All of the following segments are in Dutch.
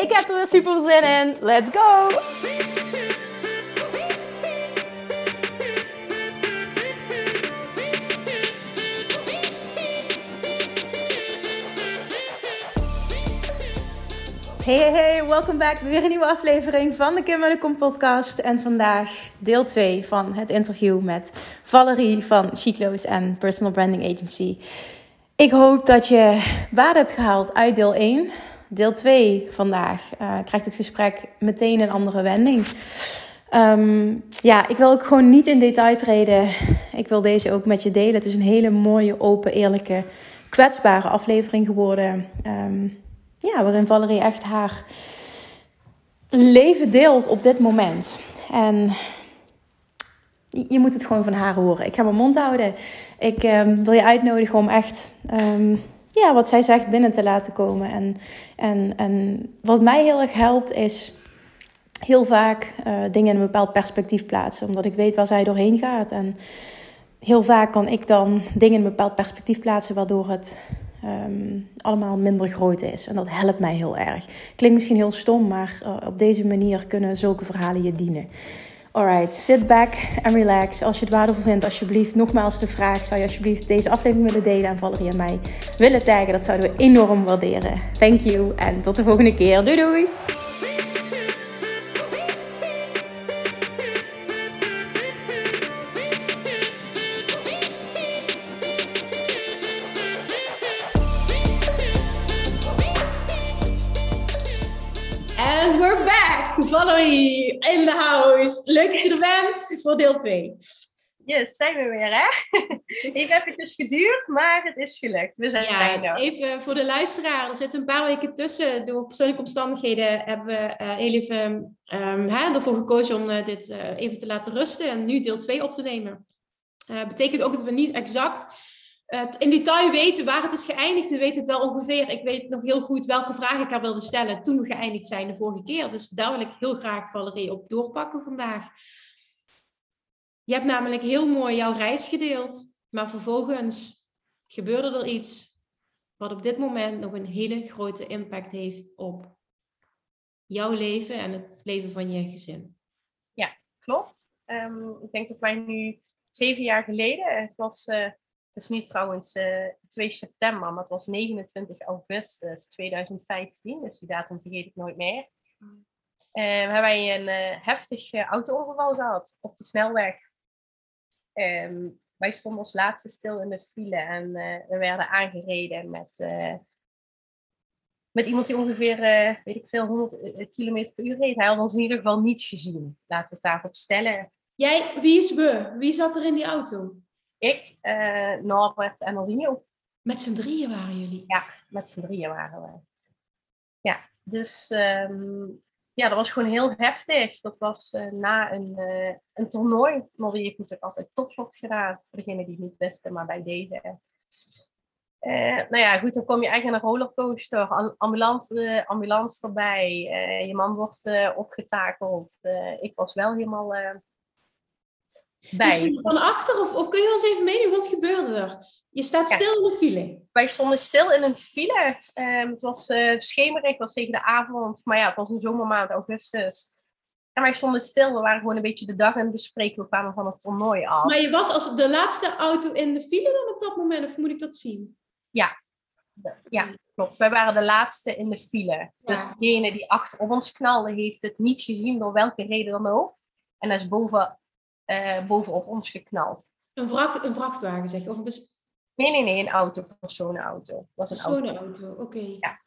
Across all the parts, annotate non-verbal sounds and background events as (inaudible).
Ik heb er weer super zin in. Let's go! Hey, hey, hey, welkom back. Weer een nieuwe aflevering van de Kim Kom podcast. En vandaag deel 2 van het interview met Valerie van Chiclo's en Personal Branding Agency. Ik hoop dat je waarde hebt gehaald uit deel 1. Deel 2 vandaag uh, krijgt het gesprek meteen een andere wending. Um, ja, ik wil ook gewoon niet in detail treden. Ik wil deze ook met je delen. Het is een hele mooie, open, eerlijke, kwetsbare aflevering geworden. Um, ja, waarin Valerie echt haar leven deelt op dit moment. En je moet het gewoon van haar horen. Ik ga mijn mond houden. Ik um, wil je uitnodigen om echt ja, wat zij zegt binnen te laten komen. En, en, en wat mij heel erg helpt is heel vaak uh, dingen in een bepaald perspectief plaatsen. Omdat ik weet waar zij doorheen gaat. En heel vaak kan ik dan dingen in een bepaald perspectief plaatsen waardoor het um, allemaal minder groot is. En dat helpt mij heel erg. Klinkt misschien heel stom, maar uh, op deze manier kunnen zulke verhalen je dienen. Alright, sit back en relax. Als je het waardevol vindt, alsjeblieft, nogmaals de vraag: zou je alsjeblieft deze aflevering willen delen aan Valerie en mij willen taggen? Dat zouden we enorm waarderen. Thank you en tot de volgende keer. Doei doei! Leuk dat je er bent voor deel 2. Yes, zijn we weer, hè? (laughs) Even eventjes geduurd, maar het is gelukt. We zijn ja, bijna. Even voor de luisteraar. Er zitten een paar weken tussen. Door persoonlijke omstandigheden hebben we uh, heel even um, hè, ervoor gekozen om uh, dit uh, even te laten rusten. En nu deel 2 op te nemen. betekent ook dat we niet exact in detail weten waar het is geëindigd. We weten het wel ongeveer. Ik weet nog heel goed welke vragen ik haar wilde stellen toen we geëindigd zijn de vorige keer. Dus daar wil ik heel graag Valerie op doorpakken vandaag. Je hebt namelijk heel mooi jouw reis gedeeld. Maar vervolgens gebeurde er iets wat op dit moment nog een hele grote impact heeft op jouw leven en het leven van je gezin. Ja, klopt. Um, ik denk dat wij nu zeven jaar geleden, het was het is nu trouwens uh, eh, 2 september, maar het was 29 augustus 2015, dus die datum vergeet ik nooit meer. Uh, hebben wij een uh, heftig auto-ongeval gehad op de snelweg. Um, wij stonden als laatste stil in de file en we werden aangereden met, met iemand die ongeveer, weet ik veel, 100 km per uur reed. Hij had ons in ieder geval niet gezien. Laten we het daarop stellen. Jij, wie is we? Wie zat er in die auto? Ik, uh, Norbert en Aldinho. Met z'n drieën waren jullie? Ja, met z'n drieën waren we. Ja, dus um, ja, dat was gewoon heel heftig. Dat was uh, na een, uh, een toernooi. Nolly heeft natuurlijk altijd topshot gedaan. Voor degenen die het niet wisten, maar bij deze. nou ja, goed, dan kom je eigenlijk in een rollercoaster. Ambulance, ambulance erbij. je man wordt opgetakeld. ik was wel helemaal bij. van achter of, of, kun je ons even meenemen, wat gebeurde er? Je staat stil in de file. Wij stonden stil in een file. Um, het was uh, schemerig, het was tegen de avond, maar ja, het was een zomermaand, augustus. En wij stonden stil, we waren gewoon een beetje de dag aan het bespreken, we kwamen van het toernooi af. Maar je was als de laatste auto in de file dan op dat moment, of moet ik dat zien? Ja, ja, klopt. Wij waren de laatste in de file. Dus degene die achter op ons knalde, heeft het niet gezien, door welke reden dan ook. En dat is boven uh, bovenop ons geknald. Een, vracht, een vrachtwagen zeg je? Of een Nee, nee, nee, een auto, een personenauto. Was een personenauto, oké. Ja.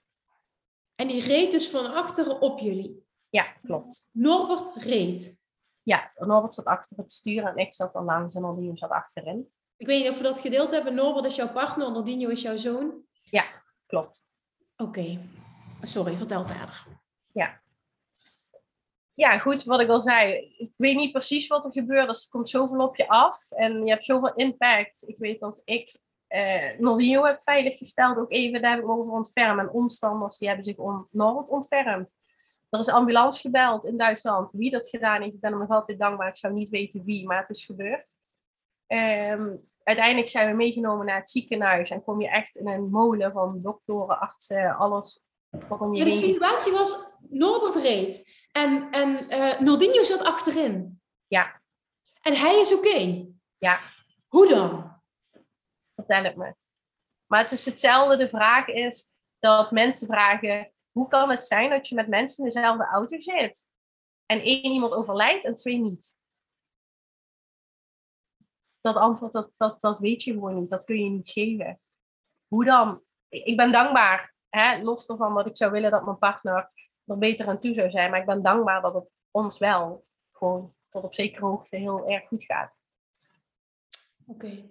En die reed dus van achteren op jullie? Ja, klopt. Norbert reed? Ja, Norbert zat achter het stuur en ik zat dan langs en Nordino zat achterin. Ik weet niet of we dat gedeeld hebben. Norbert is jouw partner, Nordino is jouw zoon? Ja, klopt. Oké. Sorry, vertel verder. Ja. Ja, goed, wat ik al zei. Ik weet niet precies wat er gebeurt. Dus er komt zoveel op je af. En je hebt zoveel impact. Ik weet dat ik uh, Nordino heb veiliggesteld. Ook even, daar heb ik over ontfermd. En omstanders, die hebben zich om Noord ontfermd. Er is ambulance gebeld in Duitsland. Wie dat gedaan heeft, ik ben hem nog altijd dankbaar. Ik zou niet weten wie, maar het is gebeurd. Um, uiteindelijk zijn we meegenomen naar het ziekenhuis. En kom je echt in een molen van doktoren, artsen, alles. Je maar de situatie was, Norbert reed. En, en uh, Nordinho zat achterin. Ja. En hij is oké? Ja. Hoe dan? Vertel het me. Maar het is hetzelfde. De vraag is dat mensen vragen: hoe kan het zijn dat je met mensen in dezelfde auto zit? En één iemand overlijdt en twee niet? Dat antwoord, dat, dat, dat weet je gewoon niet. Dat kun je niet geven. Hoe dan? Ik ben dankbaar. Hè? Los ervan dat ik zou willen dat mijn partner er beter aan toe zou zijn. Maar ik ben dankbaar dat het ons wel gewoon tot op zekere hoogte heel erg goed gaat. Oké,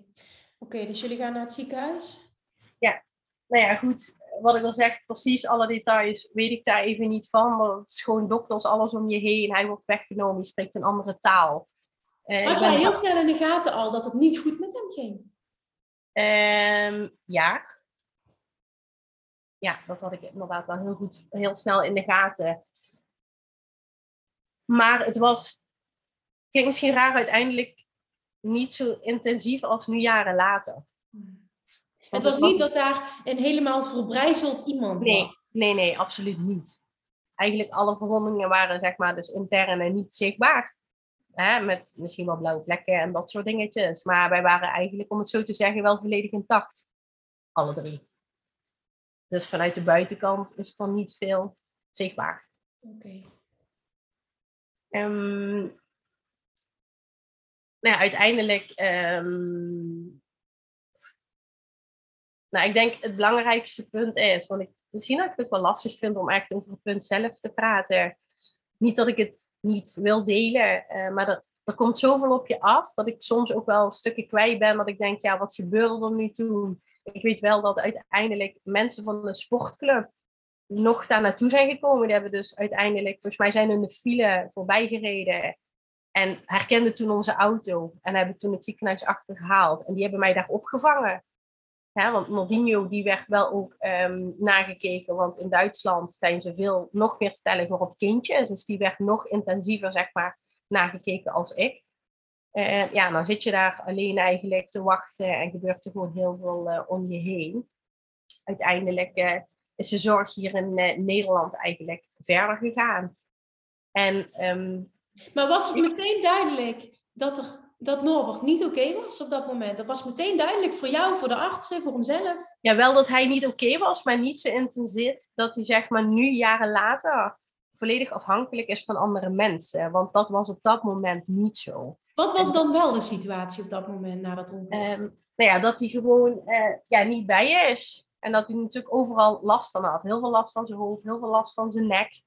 oké, dus jullie gaan naar het ziekenhuis? Ja, nou ja, goed. Wat ik al zeg, precies alle details weet ik daar even niet van. Maar het is gewoon dokters, alles om je heen. Hij wordt weggenomen, je spreekt een andere taal. Uh, Had je heel snel in de gaten al dat het niet goed met hem ging? Um, ja, ja, dat had ik inderdaad wel heel goed, heel snel in de gaten. Maar het was, klinkt misschien raar, uiteindelijk niet zo intensief als nu jaren later. het was niet dat daar een helemaal verbrijzeld iemand nee, was? Nee, nee, absoluut niet. Eigenlijk alle verwondingen waren zeg maar dus intern en niet zichtbaar. Hè, met misschien wel blauwe plekken en dat soort dingetjes. Maar wij waren eigenlijk, om het zo te zeggen, wel volledig intact. Alle drie. Dus vanuit de buitenkant is er niet veel zichtbaar. Oké. Okay. Um, ehm, nou ja, uiteindelijk. Um, nou, ik denk het belangrijkste punt is, want ik misschien dat ik het wel lastig vind om echt over het punt zelf te praten. Niet dat ik het niet wil delen, uh, maar er, er komt zoveel op je af dat ik soms ook wel stukken kwijt ben. Dat ik denk, ja, wat gebeurde er nu toen? Ik weet wel dat uiteindelijk mensen van de sportclub nog daar naartoe zijn gekomen. Die hebben dus uiteindelijk, volgens mij zijn hun de file voorbij gereden. En herkenden toen onze auto. En hebben toen het ziekenhuis achtergehaald. En die hebben mij daar opgevangen. Want Nordinho die werd wel ook um, nagekeken. Want in Duitsland zijn ze veel nog meer stelliger op kindjes. Dus die werd nog intensiever, zeg maar, nagekeken als ik. En ja, dan zit je daar alleen eigenlijk te wachten en gebeurt er gewoon heel veel uh, om je heen. Uiteindelijk uh, is de zorg hier in Nederland eigenlijk verder gegaan. En, um, maar was het meteen duidelijk dat, er, dat Norbert niet oké was op dat moment? Dat was meteen duidelijk voor jou, voor de artsen, voor hemzelf? Ja, wel dat hij niet oké was, maar niet zo intensief dat hij zeg maar nu, jaren later, volledig afhankelijk is van andere mensen. Want dat was op dat moment niet zo. Wat was dan wel de situatie op dat moment na dat ongeluk? Um, nou ja, dat hij gewoon uh, ja, niet bij je is. En dat hij natuurlijk overal last van had. Heel veel last van zijn hoofd, heel veel last van zijn nek.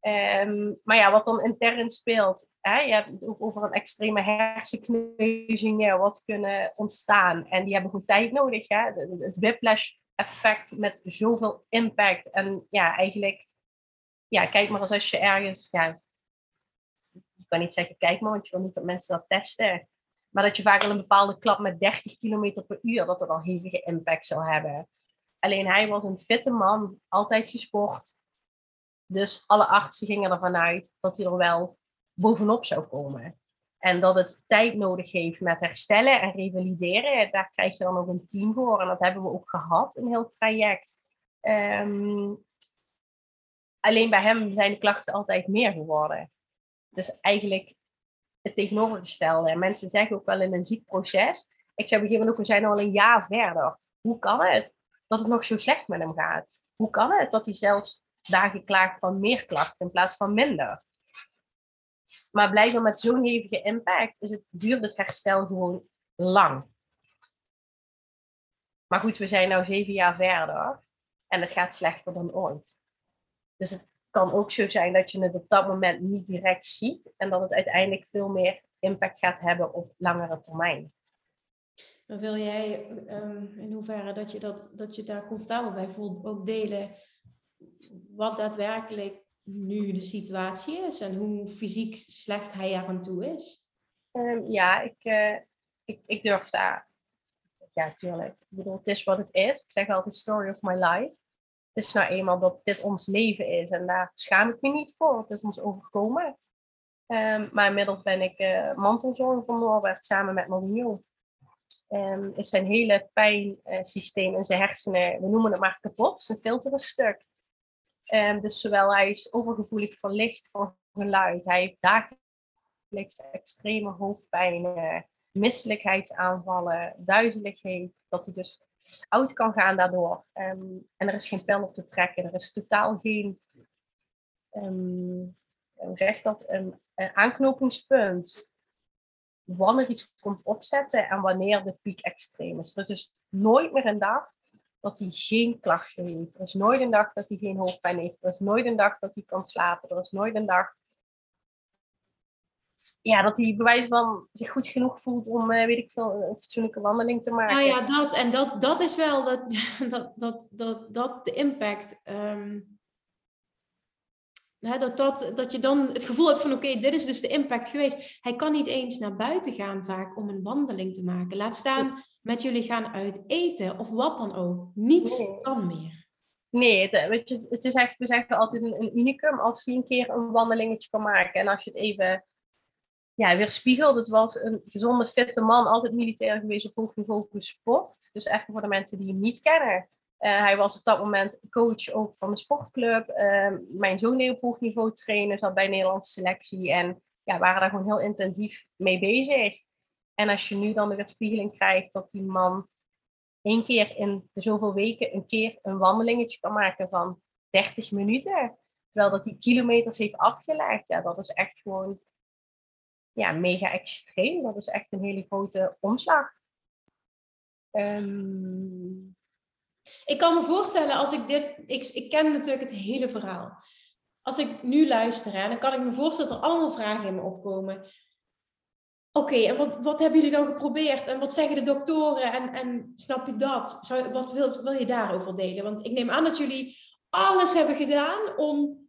Um, maar ja, wat dan intern speelt. Hè? Je hebt het ook over een extreme hersenkneuzingen wat kunnen ontstaan. En die hebben goed tijd nodig. Hè? Het whiplash effect met zoveel impact. En ja, eigenlijk, ja, kijk maar eens als je ergens, ja, kan niet zeggen, kijk maar, want je wil niet dat mensen dat testen. Maar dat je vaak al een bepaalde klap met 30 km per uur, dat dat al hevige impact zou hebben. Alleen hij was een fitte man, altijd gesport. Dus alle artsen gingen ervan uit dat hij er wel bovenop zou komen. En dat het tijd nodig heeft met herstellen en revalideren. Daar krijg je dan ook een team voor. En dat hebben we ook gehad, een heel traject. Um, alleen bij hem zijn de klachten altijd meer geworden. Dus eigenlijk het tegenovergestelde. En mensen zeggen ook wel in een ziek proces. Ik zou beginnen ook, we zijn al een jaar verder. Hoe kan het dat het nog zo slecht met hem gaat? Hoe kan het dat hij zelfs dagen klaagt van meer klachten in plaats van minder? Maar blijkbaar met zo'n hevige impact is het, duurt het herstel gewoon lang. Maar goed, we zijn nu zeven jaar verder en het gaat slechter dan ooit. Dus het kan ook zo zijn dat je het op dat moment niet direct ziet en dat het uiteindelijk veel meer impact gaat hebben op langere termijn. Maar wil jij um, in hoeverre dat je, dat, dat je daar comfortabel bij voelt ook delen wat daadwerkelijk nu de situatie is en hoe fysiek slecht hij er aan toe is? Ehm, ja, ik, uh, ik, ik durf daar. Ja, tuurlijk. Ik bedoel, het is wat het is. Ik zeg altijd story of my life. Het is nou eenmaal dat dit ons leven is en daar schaam ik me niet voor. Het is ons overkomen. Um, maar inmiddels ben ik uh, mantelzorger van Norbert samen met Mourinho. Um, is zijn hele pijnsysteem in zijn hersenen, we noemen het maar kapot, zijn filter is stuk. Um, dus zowel hij is overgevoelig voor licht, voor geluid, hij heeft dagelijks extreme hoofdpijn, uh, misselijkheidsaanvallen, duizeligheid, dat hij dus oud kan gaan daardoor. Um, en er is geen pijl op te trekken, er is totaal geen, hoe zeg dat, een, een aanknopingspunt wanneer iets komt opzetten en wanneer de piek extreem is. Er is dus nooit meer een dag dat hij geen klachten heeft. Er is nooit een dag dat hij geen hoofdpijn heeft. Er is nooit een dag dat hij kan slapen. Er is nooit een dag ja, dat hij bij van zich goed genoeg voelt om, uh, weet ik veel, een fatsoenlijke wandeling te maken. Nou ja, dat, en dat, dat is wel dat, (laughs) dat, dat, dat, dat de impact. Um, dat, dat, dat je dan het gevoel hebt van oké, dit is dus de impact geweest. Hij kan niet eens naar buiten gaan vaak om een wandeling te maken. Laat staan met jullie gaan uit eten of wat dan ook. Niets kan meer. Nee, het, weet je, het is echt, we zeggen altijd een, een unicum als hij een keer een wandelingetje kan maken. En als je het even ja, weer spiegelt, het was een gezonde, fitte man, altijd militair geweest op hoog niveau gesport. Dus even voor de mensen die hem niet kennen. Uh, hij was op dat moment coach ook van de sportclub. Uh, mijn zoon deed op hoog niveau trainen, zat bij de Nederlandse selectie. En ja, waren daar gewoon heel intensief mee bezig. En als je nu dan de spiegeling krijgt dat die man één keer in zoveel weken een keer een wandelingetje kan maken van 30 minuten. Terwijl dat die kilometers heeft afgelegd. Ja, dat is echt gewoon ja, mega extreem. Dat is echt een hele grote omslag. Um, ik kan me voorstellen als ik dit, ik, ik ken natuurlijk het hele verhaal. Als ik nu luister, hè, dan kan ik me voorstellen dat er allemaal vragen in me opkomen. Oké, en wat, wat hebben jullie dan geprobeerd? En wat zeggen de doktoren? En, en snap je dat? Wat wil, wil je daarover delen? Want ik neem aan dat jullie alles hebben gedaan om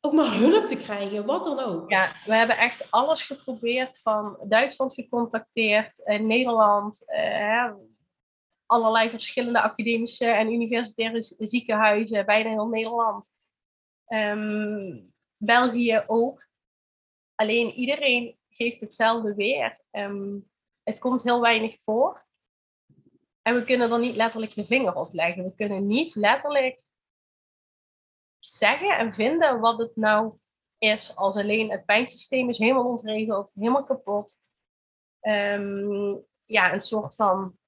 ook maar hulp te krijgen, wat dan ook. Ja, we hebben echt alles geprobeerd. Van Duitsland gecontacteerd, eh, Nederland, eh, allerlei verschillende academische en universitaire ziekenhuizen, bijna heel Nederland. Um, België ook. Alleen iedereen geeft hetzelfde weer. Um, het komt heel weinig voor. En we kunnen er niet letterlijk de vinger op leggen. We kunnen niet letterlijk zeggen en vinden wat het nou is. Als alleen het pijnsysteem is helemaal ontregeld, helemaal kapot. Um, ja, een soort van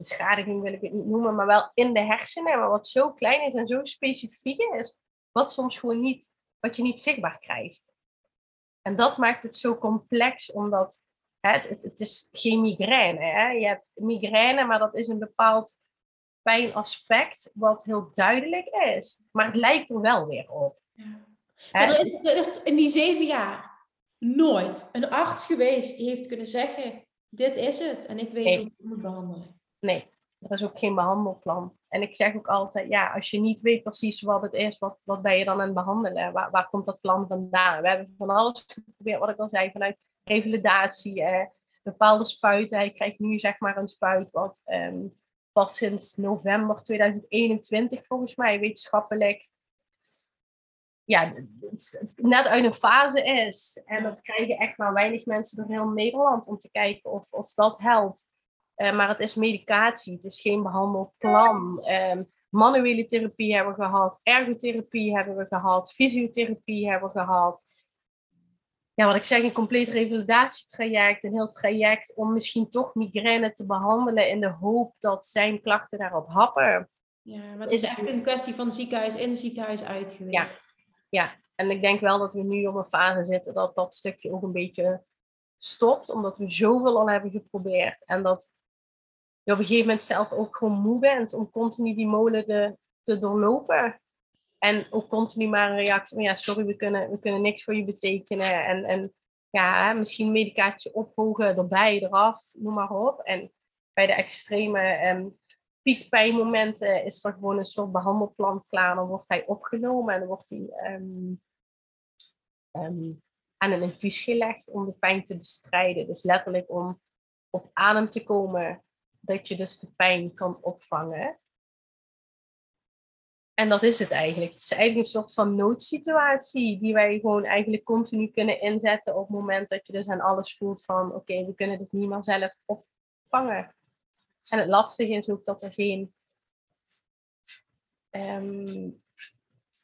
beschadiging wil ik het niet noemen, maar wel in de hersenen, maar wat zo klein is en zo specifiek is, wat soms gewoon niet, wat je niet zichtbaar krijgt. En dat maakt het zo complex, omdat hè, het, het, is geen migraine. Hè? Je hebt migraine, maar dat is een bepaald pijnaspect wat heel duidelijk is. Maar het lijkt er wel weer op. Ja. Er, is, er is in die zeven jaar nooit een arts geweest die heeft kunnen zeggen: dit is het en ik weet hoe ik het moet behandelen. Nee, er is ook geen behandelplan. En ik zeg ook altijd, ja, als je niet weet precies wat het is, wat, wat ben je dan aan het behandelen? Waar, waar komt dat plan vandaan? We hebben van alles geprobeerd, wat ik al zei, vanuit revalidatie, eh, bepaalde spuiten. Hij krijgt nu zeg maar een spuit wat um, pas sinds november 2021 volgens mij wetenschappelijk ja, net uit een fase is. En dat krijgen echt maar weinig mensen door heel Nederland om te kijken of, of dat helpt. Uh, maar het is medicatie, het is geen behandelplan. Um, manuele therapie hebben we gehad, ergotherapie hebben we gehad, fysiotherapie hebben we gehad. Ja, wat ik zeg, een compleet revalidatietraject, een heel traject om misschien toch migraine te behandelen in de hoop dat zijn klachten daarop happen. Ja, maar het is echt een kwestie van ziekenhuis in, ziekenhuis uit geweest. Ja, ja, en ik denk wel dat we nu op een fase zitten dat dat stukje ook een beetje stopt, omdat we zoveel al hebben geprobeerd. En dat je op een gegeven moment zelf ook gewoon moe bent om continu die molen de, te doorlopen. En ook continu maar een reactie van ja, sorry, we kunnen, we kunnen niks voor je betekenen. En, en ja, misschien medicatie ophogen, erbij, eraf, noem maar op. En bij de extreme um, is er gewoon een soort behandelplan klaar. Dan wordt hij opgenomen en dan wordt hij ehm, ehm, aan een infuus gelegd om de pijn te bestrijden. Dus letterlijk om op adem te komen, dat je dus de pijn kan opvangen. En dat is het eigenlijk. Het is eigenlijk een soort van noodsituatie die wij gewoon eigenlijk continu kunnen inzetten op het moment dat je dus aan alles voelt van oké, we kunnen dit niet meer zelf opvangen. En het lastige is ook dat er geen. Ehm,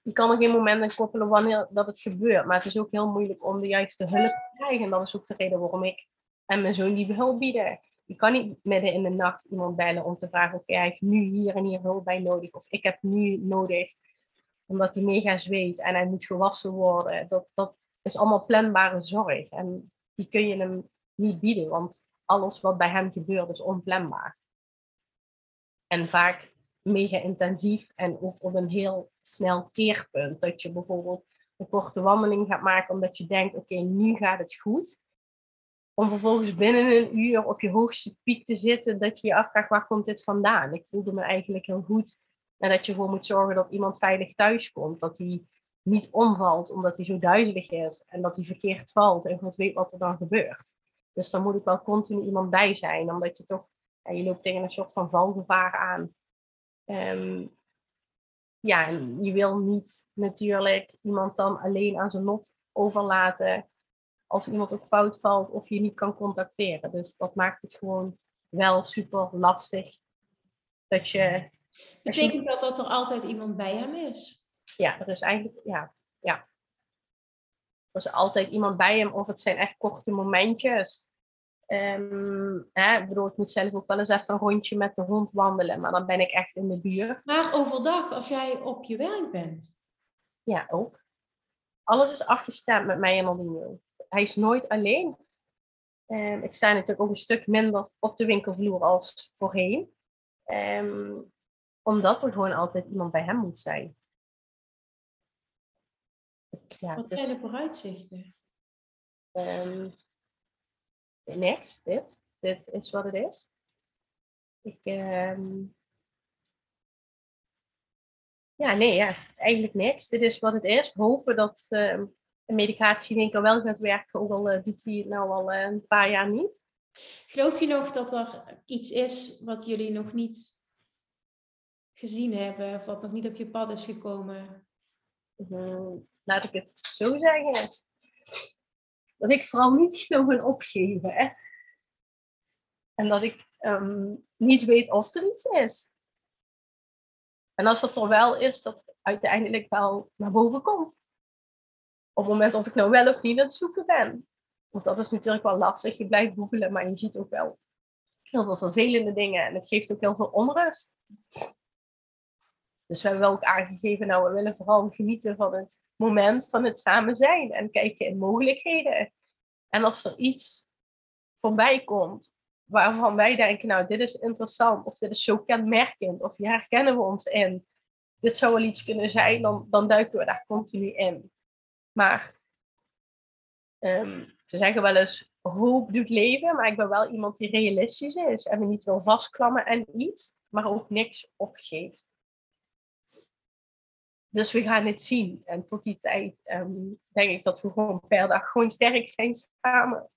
je kan er geen moment aan koppelen wanneer dat het gebeurt. Maar het is ook heel moeilijk om de juiste hulp te krijgen. En dat is ook de reden waarom ik en mijn zoon die hulp bieden. Je kan niet midden in de nacht iemand bellen om te vragen: oké, hij heeft nu hier en hier hulp bij nodig. Of ik heb nu nodig, omdat hij mega zweet en hij moet gewassen worden. Dat, dat is allemaal planbare zorg. En die kun je hem niet bieden, want alles wat bij hem gebeurt is onplanbaar. En vaak mega intensief en ook op een heel snel keerpunt. Dat je bijvoorbeeld een korte wandeling gaat maken omdat je denkt, oké, nu gaat het goed. Om vervolgens binnen een uur op je hoogste piek te zitten, dat je je afvraagt, waar komt dit vandaan? Ik voelde me eigenlijk heel goed. En dat je gewoon moet zorgen dat iemand veilig thuis komt. Dat hij niet omvalt omdat hij zo duidelijk is. En dat hij verkeerd valt en God weet wat er dan gebeurt. Dus dan moet ik wel continu iemand bij zijn, omdat je toch ja, je loopt tegen een soort van valgevaar aan. Um, ja, je wil niet natuurlijk iemand dan alleen aan zijn lot overlaten als iemand ook fout valt of je niet kan contacteren. Dus dat maakt het gewoon wel super lastig. Dat je. Betekent dat dat er altijd iemand bij hem is? Ja, er is eigenlijk, ja, ja. Er is altijd iemand bij hem, of het zijn echt korte momentjes. Um, hè, ik bedoel, ik moet zelf ook wel eens even een rondje met de hond wandelen, maar dan ben ik echt in de buurt. Maar overdag, als jij op je werk bent? Ja, ook. Alles is afgestemd met mij en Aldino. Hij is nooit alleen. Um, ik sta natuurlijk ook een stuk minder op de winkelvloer als voorheen. Um, omdat er gewoon altijd iemand bij hem moet zijn. Ja, Wat zijn de vooruitzichten? niks, dit. Dit is wat het is. Ik, ehm, ja, nee, ja, eigenlijk niks. Dit is wat het is. Hopen dat de medicatie in één keer wel gaat werken, ook al uh, doet hij het nou al uh, een paar jaar niet. Geloof je nog dat er iets is wat jullie nog niet gezien hebben, of wat nog niet op je pad is gekomen? Mm, laat ik het zo zeggen dat ik vooral niet wil opgeven. Hè? En dat ik ehm, niet weet of er iets is. En als dat er wel is, dat het uiteindelijk wel naar boven komt. Op het moment of ik nou wel of niet aan het zoeken ben. Want dat is natuurlijk wel lastig. Je blijft googelen, maar je ziet ook wel heel veel vervelende dingen. En het geeft ook heel veel onrust. Dus we hebben wel ook aangegeven, nou, we willen vooral genieten van het moment van het samen zijn en kijken in mogelijkheden. En als er iets voorbij komt waarvan wij denken, nou, dit is interessant, of dit is zo kenmerkend, of hier herkennen we ons in, dit zou wel iets kunnen zijn, dan, dan duiken we daar continu in. Maar um, ze zeggen wel eens, hoop doet leven, maar ik ben wel iemand die realistisch is en me niet wil vastklammen en iets, maar ook niks opgeeft. Dus we gaan het zien. En tot die tijd um, denk ik dat we gewoon per dag gewoon sterk zijn samen.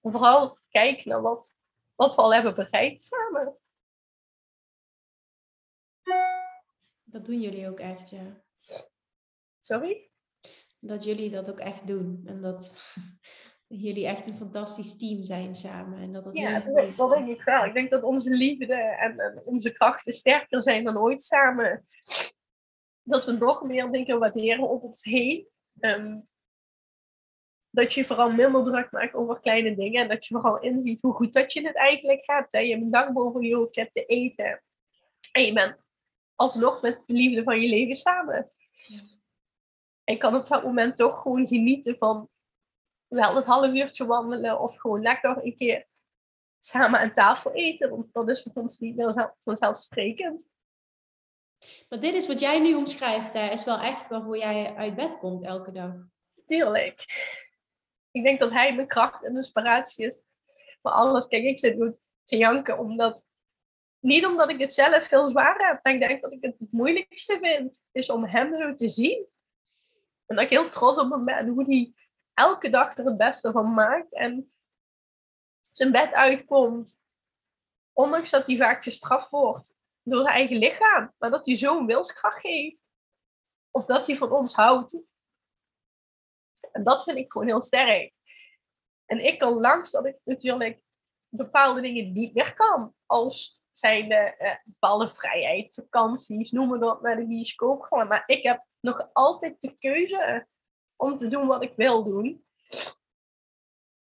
En vooral kijken naar wat, wat we al hebben bereikt samen. Dat doen jullie ook echt, ja. Sorry? Dat jullie dat ook echt doen. En dat, (laughs) jullie echt een fantastisch team zijn samen. En dat dat ja, dat, dat denk ik wel. Ik denk dat onze liefde en, en, onze krachten sterker zijn dan ooit samen. Dat we nog meer dingen waarderen op ons heen. Ehm, dat je vooral minder druk maakt over kleine dingen. En dat je vooral inziet hoe goed dat je het eigenlijk hebt. Hè. Je hebt een dak boven je hoofd, je hebt te eten. En je bent alsnog met de liefde van je leven samen. Ja. En kan op dat moment toch gewoon genieten van wel het half uurtje wandelen of gewoon lekker een keer samen aan tafel eten. Want dat is voor ons niet meer vanzelfsprekend. Maar dit is wat jij nu omschrijft, hè, is wel echt waarvoor jij uit bed komt elke dag. Tuurlijk. Ik denk dat hij mijn kracht en inspiratie is voor alles. Kijk, ik zit nu te janken omdat niet omdat ik het zelf heel zwaar heb, maar ik denk dat ik het het moeilijkste vind, is om hem zo te zien. En dat ik heel trots op hem ben, hoe hij elke dag er het beste van maakt en zijn bed uitkomt. Ondanks dat hij vaak gestraft wordt door zijn eigen lichaam, maar dat hij zo'n wilskracht geeft. Of dat hij van ons houdt. En dat vind ik gewoon heel sterk. En ik kan langs dat ik natuurlijk bepaalde dingen niet meer kan. Als zijn de eh, bepaalde vrijheid, vakanties, noemen dat naar de bioscoop gewoon. Maar ik heb nog altijd de keuze om te doen wat ik wil doen.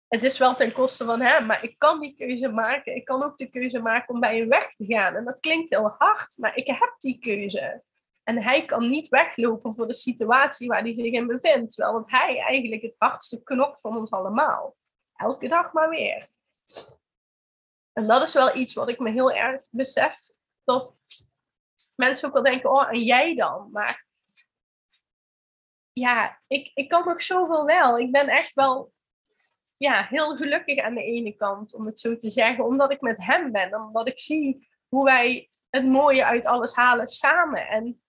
Het is wel ten koste van hem, maar ik kan die keuze maken. Ik kan ook de keuze maken om bij hem weg te gaan. En dat klinkt heel hard, maar ik heb die keuze. En hij kan niet weglopen voor de situatie waar hij zich in bevindt. Terwijl hij eigenlijk het hardste knokt van ons allemaal. Elke dag maar weer. En dat is wel iets wat ik me heel erg besef. Dat mensen ook wel denken, oh, en jij dan? Maar ja, ik, ik kan nog zoveel wel. Ik ben echt wel ja, heel gelukkig aan de ene kant, om het zo te zeggen. Omdat ik met hem ben. Omdat ik zie hoe wij het mooie uit alles halen samen. En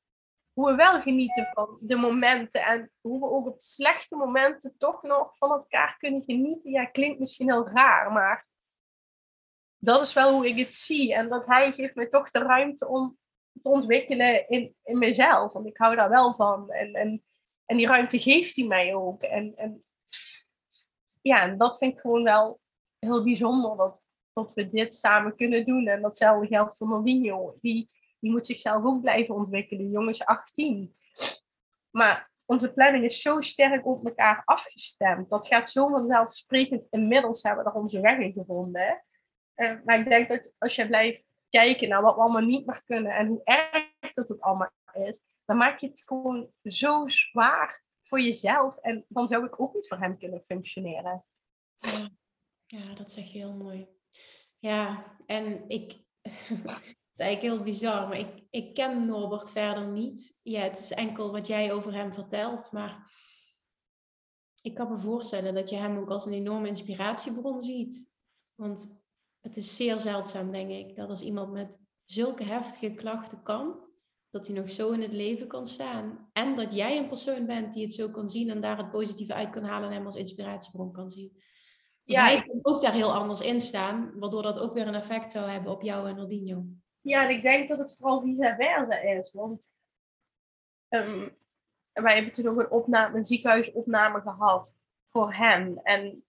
hoe we wel genieten van de momenten. En hoe we ook op slechte momenten toch nog van elkaar kunnen genieten. Ja, klinkt misschien heel raar, maar dat is wel hoe ik het zie. En dat hij geeft me toch de ruimte om te ontwikkelen in, in mezelf. Want ik hou daar wel van. En, en, en die ruimte geeft hij mij ook. En, en ja, en dat vind ik gewoon wel heel bijzonder. Dat, dat we dit samen kunnen doen. En datzelfde geldt voor Naldinho. Die, die moet zichzelf ook blijven ontwikkelen. Jongens 18. Maar onze planning is zo sterk op elkaar afgestemd. Dat gaat zo vanzelfsprekend. Inmiddels hebben we er onze weg in gevonden. Uh, maar ik denk dat als je blijft kijken naar wat we allemaal niet meer kunnen en hoe erg dat het allemaal is, dan maak je het gewoon zo zwaar voor jezelf. En dan zou ik ook niet voor hem kunnen functioneren. Ja, ja dat zeg je heel mooi. Ja, en ik. (laughs) het is eigenlijk heel bizar, maar ik, ik ken Norbert verder niet. Ja, het is enkel wat jij over hem vertelt, maar ik kan me voorstellen dat je hem ook als een enorme inspiratiebron ziet. Want het is zeer zeldzaam, denk ik, dat als iemand met zulke heftige klachten kampt, dat hij nog zo in het leven kan staan. En dat jij een persoon bent die het zo kan zien en daar het positieve uit kan halen en hem als inspiratiebron kan zien. Ja, hij kan ook daar heel anders in staan, waardoor dat ook weer een effect zou hebben op jou en Nordinho. Ja, en ik denk dat het vooral vice versa is. Want um, wij hebben toen ook een, opname, een ziekenhuisopname gehad voor hem. En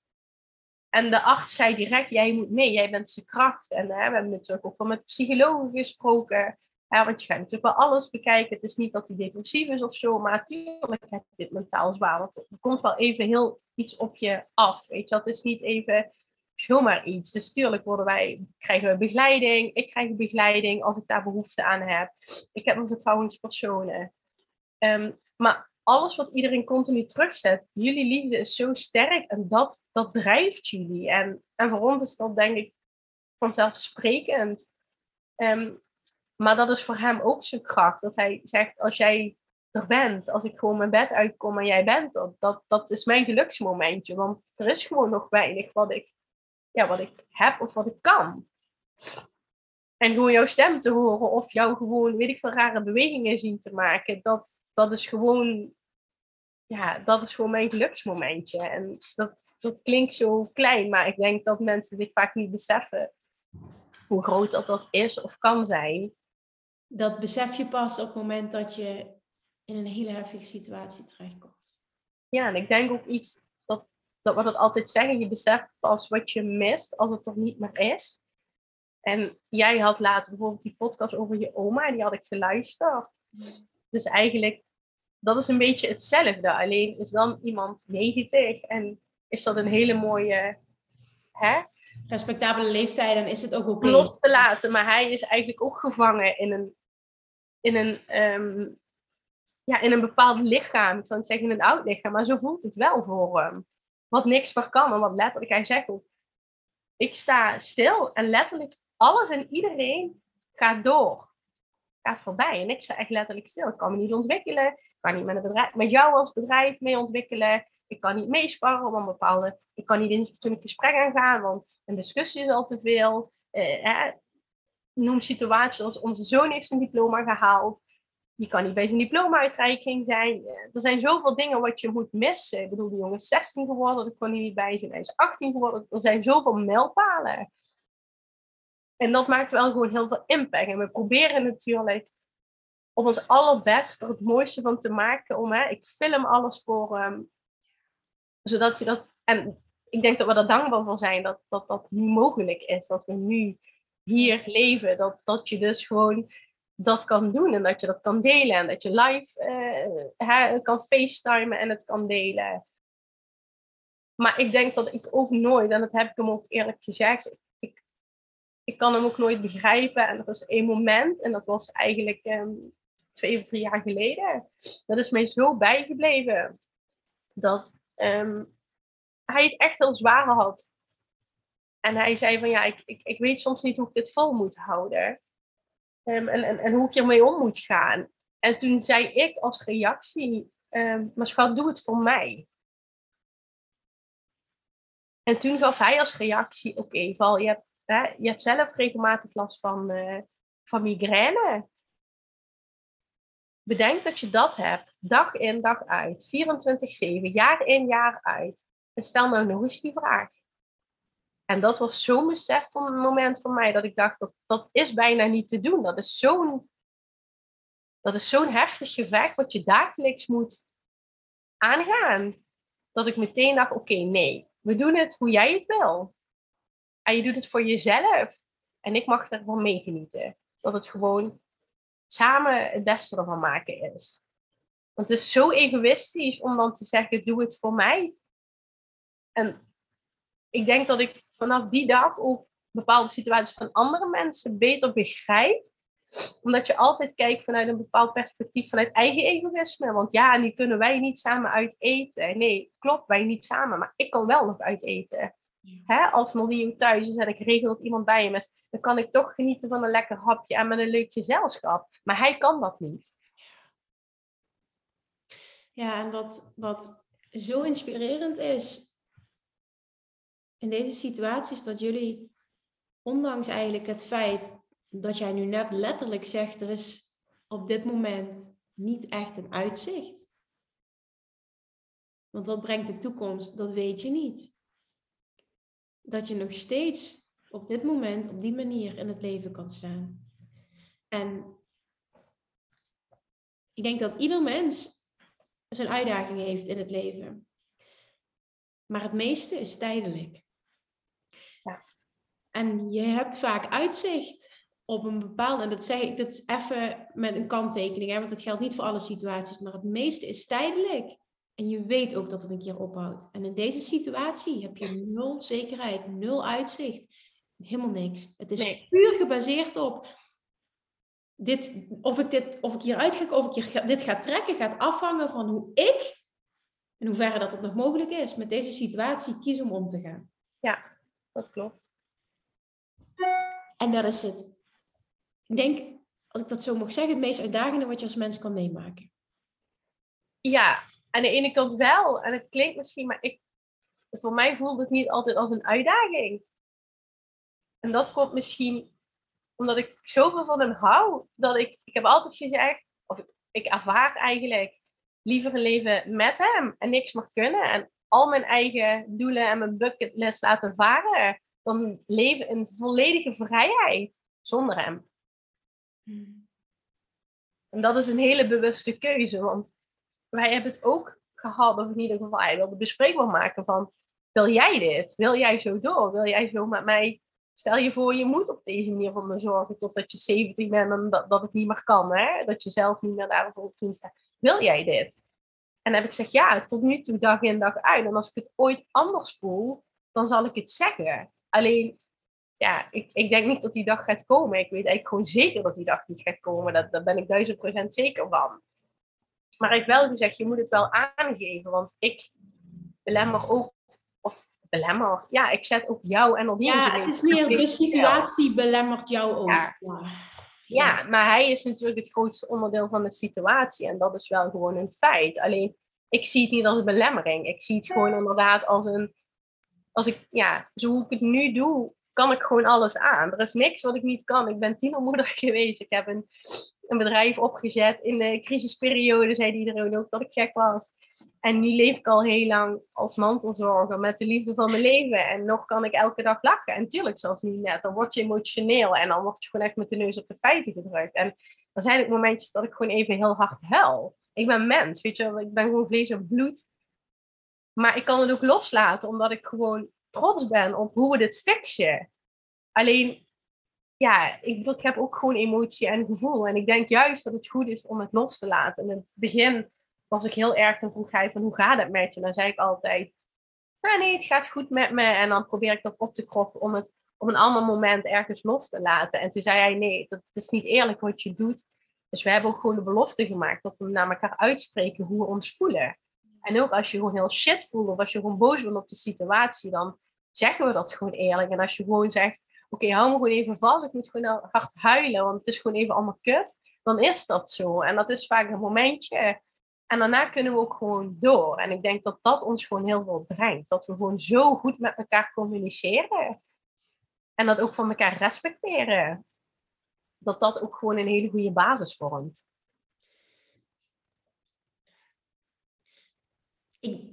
en de arts zei direct, jij moet mee, jij bent zijn kracht. En hè, we hebben natuurlijk ook wel met psychologen gesproken. Hè, want je gaat natuurlijk wel alles bekijken. Het is niet dat hij depressief is of zo, maar natuurlijk heb je dit mentaal zwaar. Want er komt wel even heel iets op je af. Weet je, dat is niet even zomaar iets. Dus natuurlijk worden wij, krijgen we begeleiding. Ik krijg begeleiding als ik daar behoefte aan heb. Ik heb mijn vertrouwenspersonen. Um, maar alles wat iedereen continu terugzet, jullie liefde is zo sterk en dat, dat drijft jullie. En, en voor ons is dat denk ik vanzelfsprekend. Um, maar dat is voor hem ook zijn kracht. Dat hij zegt, als jij er bent, als ik gewoon mijn bed uitkom en jij bent er, dat, dat is mijn geluksmomentje. Want er is gewoon nog weinig wat ik, ja, wat ik heb of wat ik kan. En gewoon jouw stem te horen of jou gewoon, weet ik veel, rare bewegingen zien te maken, dat, dat is gewoon ja, dat is gewoon mijn geluksmomentje. En dat, dat klinkt zo klein, maar ik denk dat mensen zich vaak niet beseffen hoe groot dat, dat is of kan zijn. Dat besef je pas op het moment dat je in een hele heftige situatie terechtkomt. Ja, en ik denk ook iets dat, dat we dat altijd zeggen, je beseft pas wat je mist als het er niet meer is. En jij had later bijvoorbeeld die podcast over je oma, die had ik geluisterd. Dus eigenlijk dat is een beetje hetzelfde. Alleen is dan iemand 90 en is dat een hele mooie. Hè? Respectabele leeftijd, dan is het ook oké. Los te laten, maar hij is eigenlijk ook gevangen in een, in een, ehm, ja, in een bepaald lichaam. Ik zou niet zeggen in een oud lichaam, maar zo voelt het wel voor hem. Wat niks meer kan en wat letterlijk, hij zegt ook, ik sta stil en letterlijk alles en iedereen gaat door. Gaat voorbij en ik sta echt letterlijk stil. Ik kan me niet ontwikkelen kan niet met, een bedrijf, jou als bedrijf mee ontwikkelen. Ik kan niet meesparren, want bepaalde, ik kan niet in een fatsoenlijk gesprek aangaan, want een discussie is al te veel. Hè. Noem situaties als onze zoon heeft zijn diploma gehaald. Die kan niet bij zijn diploma-uitreiking zijn. Eh, er zijn zoveel dingen wat je moet missen. Ik bedoel, die jongen is 16 geworden, dat kon niet bij zijn. Hij is 18 geworden. Er zijn zoveel mijlpalen. En dat maakt wel gewoon heel veel impact. En we proberen natuurlijk op ons allerbest er het mooiste van te maken. Om, hè, ik film alles voor hem. Zodat je dat. En ik denk dat we er dankbaar voor zijn dat, dat dat mogelijk is. Dat we nu hier leven. Dat, dat je dus gewoon dat kan doen en dat je dat kan delen. En dat je live uh, kan facetimen en het kan delen. Maar ik denk dat ik ook nooit, en dat heb ik hem ook eerlijk gezegd, ik, kan hem ook nooit begrijpen. En er was één moment, en dat was eigenlijk um, twee of drie jaar geleden. Dat is mij zo bijgebleven. Dat um, hij het echt heel zwaar had. En hij zei van ja, ik, ik, ik weet soms niet hoe ik dit vol moet houden. Um, en, en, en hoe ik hiermee om moet gaan. En toen zei ik als reactie, um, maar schat, doe het voor mij. En toen gaf hij als reactie, oké, Val, je hebt, hè, je hebt zelf regelmatig last van, uh, van migraine. Bedenk dat je dat hebt, dag in, dag uit, 24-7, jaar in, jaar uit. En stel nou nog eens die vraag. En dat was zo'n besef van een moment voor mij dat ik dacht, dat, dat is bijna niet te doen. Dat is zo'n dat is zo'n heftig gevecht wat je dagelijks moet aangaan. Dat ik meteen dacht, oké, nee, we doen het hoe jij het wil. En je doet het voor jezelf. En ik mag ervan meegenieten. Dat het gewoon samen het beste ervan maken is. Want het is zo egoïstisch om dan te zeggen, doe het voor mij. En ik denk dat ik vanaf die dag ook bepaalde situaties van andere mensen beter begrijp. Omdat je altijd kijkt vanuit een bepaald perspectief, vanuit eigen egoïsme. Want ja, nu kunnen wij niet samen uit eten. Nee, klopt, wij niet samen, maar ik kan wel nog uit eten. Hè, als Mario thuis is en ik regel dat iemand bij hem is, dan kan ik toch genieten van een lekker hapje en met een leuk gezelschap. Maar hij kan dat niet. Ja, en wat, wat zo inspirerend is, in deze situatie is dat jullie, ondanks eigenlijk het feit dat jij nu net letterlijk zegt, er is op dit moment niet echt een uitzicht. Want wat brengt de toekomst, dat weet je niet. Dat je nog steeds op dit moment op die manier in het leven kan staan. En ik denk dat ieder mens zijn uitdaging heeft in het leven. Maar het meeste is tijdelijk. En je hebt vaak uitzicht op een bepaalde, en dat zeg ik dat even met een kanttekening, hè, want dat geldt niet voor alle situaties, maar het meeste is tijdelijk. En je weet ook dat het een keer ophoudt. En in deze situatie heb je nul zekerheid, nul uitzicht, helemaal niks. Het is puur gebaseerd op dit, of ik, dit, of ik hieruit ga, of ik hier, dit ga trekken, gaat afhangen van hoe ik, in hoeverre dat het nog mogelijk is, met deze situatie kies om om te gaan. Ja, dat klopt. En dat is het. Ik denk, als ik dat zo mag zeggen, het meest uitdagende wat je als mens kan meemaken. Ja, aan de ene kant wel. En het klinkt misschien, maar ik, voor mij voelt het niet altijd als een uitdaging. En dat komt misschien omdat ik zoveel van hem hou, dat ik, ik heb altijd gezegd, of ik, ik ervaar eigenlijk liever een leven met hem en niks mag kunnen. En al mijn eigen doelen en mijn bucketlist laten varen dan leven in volledige vrijheid zonder hem. Hmm. En dat is een hele bewuste keuze, want wij hebben het ook gehad, of in ieder geval, hij wilde bespreekbaar maken van, wil jij dit? Wil jij zo door? Wil jij zo met mij, stel je voor, je moet op deze manier voor me zorgen totdat je 70 bent en dat, dat het niet meer kan, hè? dat je zelf niet meer daarvoor kunt staan. Wil jij dit? En dan heb ik gezegd, ja, tot nu toe dag in dag uit. En als ik het ooit anders voel, dan zal ik het zeggen. Alleen, ja, ik, ik denk niet dat die dag gaat komen. Ik weet eigenlijk gewoon zeker dat die dag niet gaat komen. Dat, daar ben ik duizend procent zeker van. Maar hij heeft wel gezegd, je moet het wel aangeven. Want ik belemmer ook, of belemmer, ja, ik zet ook jou en op Ja, het is meer de situatie belemmert jou ook. Ja. ja. Ja, maar hij is natuurlijk het grootste onderdeel van de situatie. En dat is wel gewoon een feit. Alleen ik zie het niet als een belemmering. Ik zie het gewoon inderdaad als een, als ik, ja, zo hoe ik het nu doe, kan ik gewoon alles aan. Er is niks wat ik niet kan. Ik ben tienermoeder (laughs) geweest. Ik heb een, een bedrijf opgezet. In de crisisperiode zei iedereen ook dat ik gek was. En nu leef ik al heel lang als mantelzorger met de liefde van mijn leven. En nog kan ik elke dag lachen. En tuurlijk, zoals nu net, dan word je emotioneel. En dan word je gewoon echt met de neus op de feiten gedrukt. En dan zijn het momentjes dat ik gewoon even heel hard huil. Ik ben mens, weet je wel. Ik ben gewoon vlees en bloed. Maar ik kan het ook loslaten, omdat ik gewoon trots ben op hoe we dit fixen. Alleen, ja, ik, ik heb ook gewoon emotie en gevoel. En ik denk juist dat het goed is om het los te laten. In het begin was ik heel erg, dan vroeg hij van hoe gaat het met je? Dan zei ik altijd, nee, het gaat goed met me. En dan probeer ik dat op te kroppen om het op een ander moment ergens los te laten. En toen zei hij, nee, dat is niet eerlijk wat je doet. Dus we hebben ook gewoon de belofte gemaakt dat we naar elkaar uitspreken hoe we ons voelen. En ook als je gewoon heel shit voelt of als je gewoon boos bent op de situatie, dan zeggen we dat gewoon eerlijk. En als je gewoon zegt, oké, hou me gewoon even vast, ik moet gewoon hard huilen, want het is gewoon even allemaal kut, dan is dat zo. En dat is vaak een momentje. En daarna kunnen we ook gewoon door. En ik denk dat dat ons gewoon heel veel brengt. Dat we gewoon zo goed met elkaar communiceren. En dat ook van elkaar respecteren. Dat dat ook gewoon een hele goede basis vormt. Ik,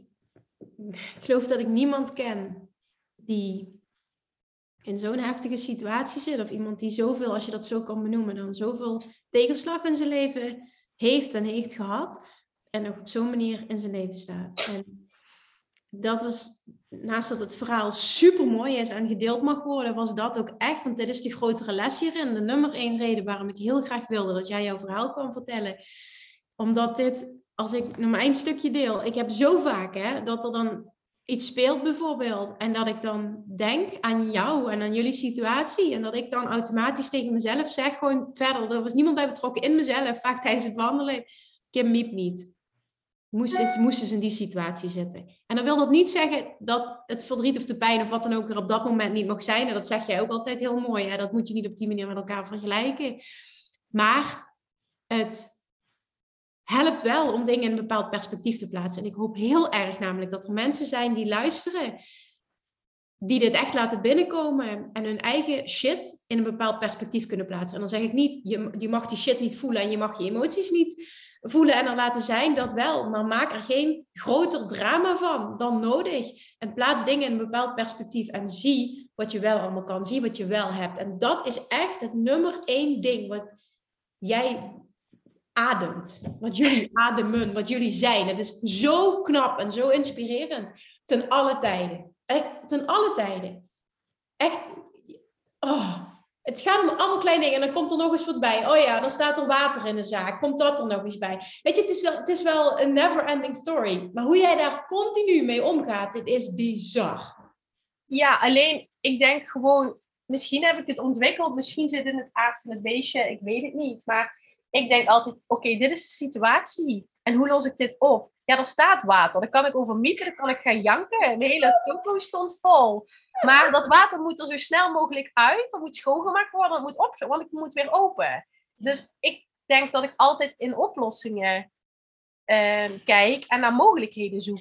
geloof dat ik niemand ken die in zo'n heftige situatie zit. Of iemand die zoveel, als je dat zo kan benoemen, dan zoveel tegenslag in zijn leven heeft en heeft gehad. En nog op zo'n manier in zijn leven staat. En dat was, naast dat het verhaal super mooi is en gedeeld mag worden, was dat ook echt, want dit is die grotere les hierin. De nummer één reden waarom ik heel graag wilde dat jij jouw verhaal kwam vertellen. Omdat dit, als ik nog één stukje deel, ik heb zo vaak hè, dat er dan iets speelt bijvoorbeeld. En dat ik dan denk aan jou en aan jullie situatie. En dat ik dan automatisch tegen mezelf zeg, gewoon verder. Er was niemand bij betrokken in mezelf, vaak tijdens het wandelen. Kim Miep niet. Moest, ze in die situatie zitten. En dan wil dat niet zeggen dat het verdriet of de pijn of wat dan ook er op dat moment niet mag zijn. En dat zeg jij ook altijd heel mooi. Hè? Dat moet je niet op die manier met elkaar vergelijken. Maar het helpt wel om dingen in een bepaald perspectief te plaatsen. En ik hoop heel erg namelijk dat er mensen zijn die luisteren, die dit echt laten binnenkomen en hun eigen shit in een bepaald perspectief kunnen plaatsen. En dan zeg ik niet, je, mag die shit niet voelen en je mag je emoties niet voelen en er laten zijn, dat wel. Maar maak er geen groter drama van dan nodig. En plaats dingen in een bepaald perspectief en zie wat je wel allemaal kan. Zie wat je wel hebt. En dat is echt het nummer één ding wat jij ademt. Wat jullie (laughs) ademen, wat jullie zijn. Het is zo knap en zo inspirerend. Ten alle tijden. Echt, ten alle tijden. Echt. Oh, het gaat om allemaal kleine dingen en dan komt er nog eens wat bij. Oh ja, dan staat er water in de zaak. Komt dat er nog eens bij? Weet je, het is, het is wel een never-ending story. Maar hoe jij daar continu mee omgaat, dit is bizar. Ja, alleen ik denk gewoon, misschien heb ik het ontwikkeld, misschien zit het in het aard van het beestje, ik weet het niet. Maar ik denk altijd, oké, dit is de situatie. En hoe los ik dit op? Ja, er staat water. Dan kan ik over mieten, dan kan ik gaan janken. De hele toko stond vol. Maar dat water moet er zo snel mogelijk uit. Dat moet schoongemaakt worden, dat moet op, want ik moet weer open. Dus ik denk dat ik altijd in oplossingen uh, kijk en naar mogelijkheden zoek.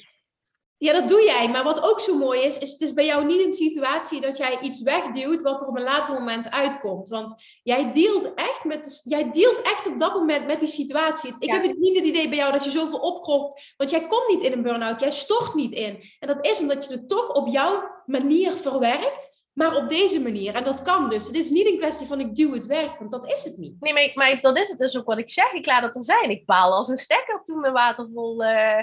Ja, dat doe jij. Maar wat ook zo mooi is, is het is bij jou niet een situatie dat jij iets wegduwt wat er op een later moment uitkomt. Want jij dealt echt, met jij dealt echt op dat moment met die situatie. Ik heb niet het idee bij jou dat je zoveel opkropt. Want jij komt niet in een burn-out, jij stort niet in. En dat is omdat je het toch op jouw manier verwerkt, maar op deze manier. En dat kan dus. Het is niet een kwestie van ik duw het weg, want dat is het niet. Nee, maar, maar dat is het dus ook wat ik zeg. Ik laat het er zijn. Ik baal als een stekker toen mijn water vol... Uh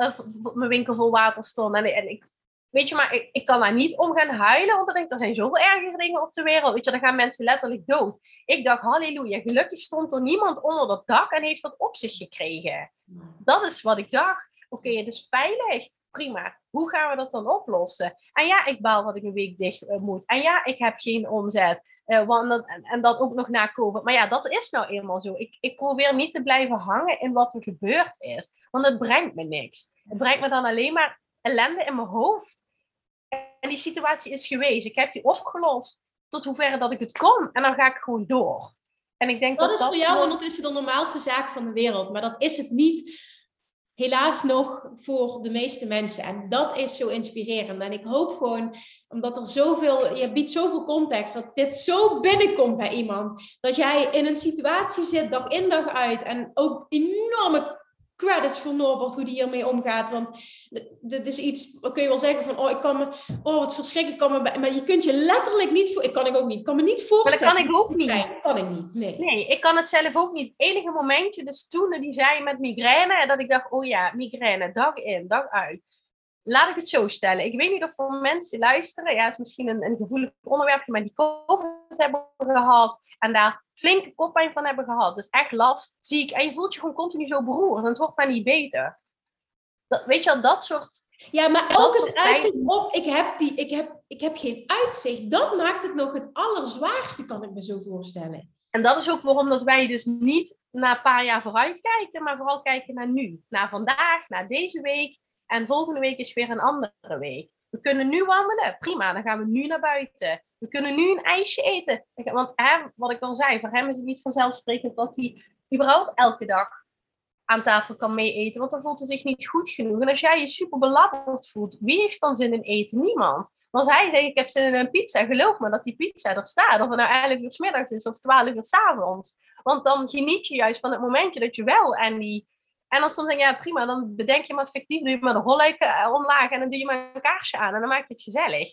uh, mijn winkel vol water stond. En, en ik, weet je, maar ik, ik kan daar niet om gaan huilen, want denk, er zijn zoveel ergere dingen op de wereld. Weet je, dan gaan mensen letterlijk dood. Ik dacht, halleluja, gelukkig stond er niemand onder dat dak en heeft dat op zich gekregen. Dat is wat ik dacht. Oké, het is veilig. Prima. Hoe gaan we dat dan oplossen? En ja, ik baal dat ik een week dicht uh, moet. En ja, ik heb geen omzet. Uh, want dat, en, en, dat ook nog na COVID. Maar ja, dat is nou eenmaal zo. Ik, ik probeer niet te blijven hangen in wat er gebeurd is. Want het brengt me niks. Het brengt me dan alleen maar ellende in mijn hoofd. En die situatie is geweest. Ik heb die opgelost. Tot hoeverre dat ik het kon. En dan ga ik gewoon door. En ik denk dat, dat is voor jou ondertussen de normaalste zaak van de wereld. Maar dat is het niet helaas nog voor de meeste mensen. En dat is zo inspirerend. En ik hoop gewoon, omdat er zoveel, je biedt zoveel context, dat dit zo binnenkomt bij iemand. Dat jij in een situatie zit, dag in dag uit. En ook enorme credits voor Norbert, hoe die hiermee omgaat. Want dit is iets, kun je wel zeggen van, oh, ik kan me, oh, wat verschrikkelijk, kan me, maar je kunt je letterlijk niet, voor, ik kan ik ook niet, ik kan me niet voorstellen. Maar dat kan ik ook niet. Dat kan ik niet, nee. Nee, ik kan het zelf ook niet. Het enige momentje, dus toen die zei met migraine, en dat ik dacht, oh ja, migraine, dag in, dag uit. Laat ik het zo stellen. Ik weet niet of er mensen luisteren, ja, is misschien een, een gevoelig onderwerp, maar die COVID hebben gehad en daar flinke koppijn van hebben gehad. Dus echt last, ziek. En je voelt je gewoon continu zo beroerd. En het wordt maar niet beter. Dat, weet je al, dat soort... Ja, maar ook het uitzicht op, ik heb, die, ik, heb, ik heb geen uitzicht. Dat maakt het nog het allerzwaarste, kan ik me zo voorstellen. En dat is ook waarom dat wij dus niet na een paar jaar vooruit kijken, maar vooral kijken naar nu. Naar vandaag, naar deze week. En volgende week is weer een andere week. We kunnen nu wandelen, prima, dan gaan we nu naar buiten. We kunnen nu een ijsje eten. Want wat ik al zei, voor hem is het niet vanzelfsprekend dat hij überhaupt elke dag aan tafel kan mee eten. Want dan voelt hij zich niet goed genoeg. En als jij je super belabberd voelt, wie heeft dan zin in eten? Niemand. Want hij zegt, ik heb zin in een pizza, geloof me dat die pizza er staat. Of het nou 11 uur s middags is of 12 uur s avonds. Want dan geniet je juist van het momentje dat je wel en die... En dan soms denk ja prima, dan bedenk je maar fictief, doe je maar de rolluiken eh, omlaag en dan doe je maar een kaarsje aan en dan maak je het gezellig.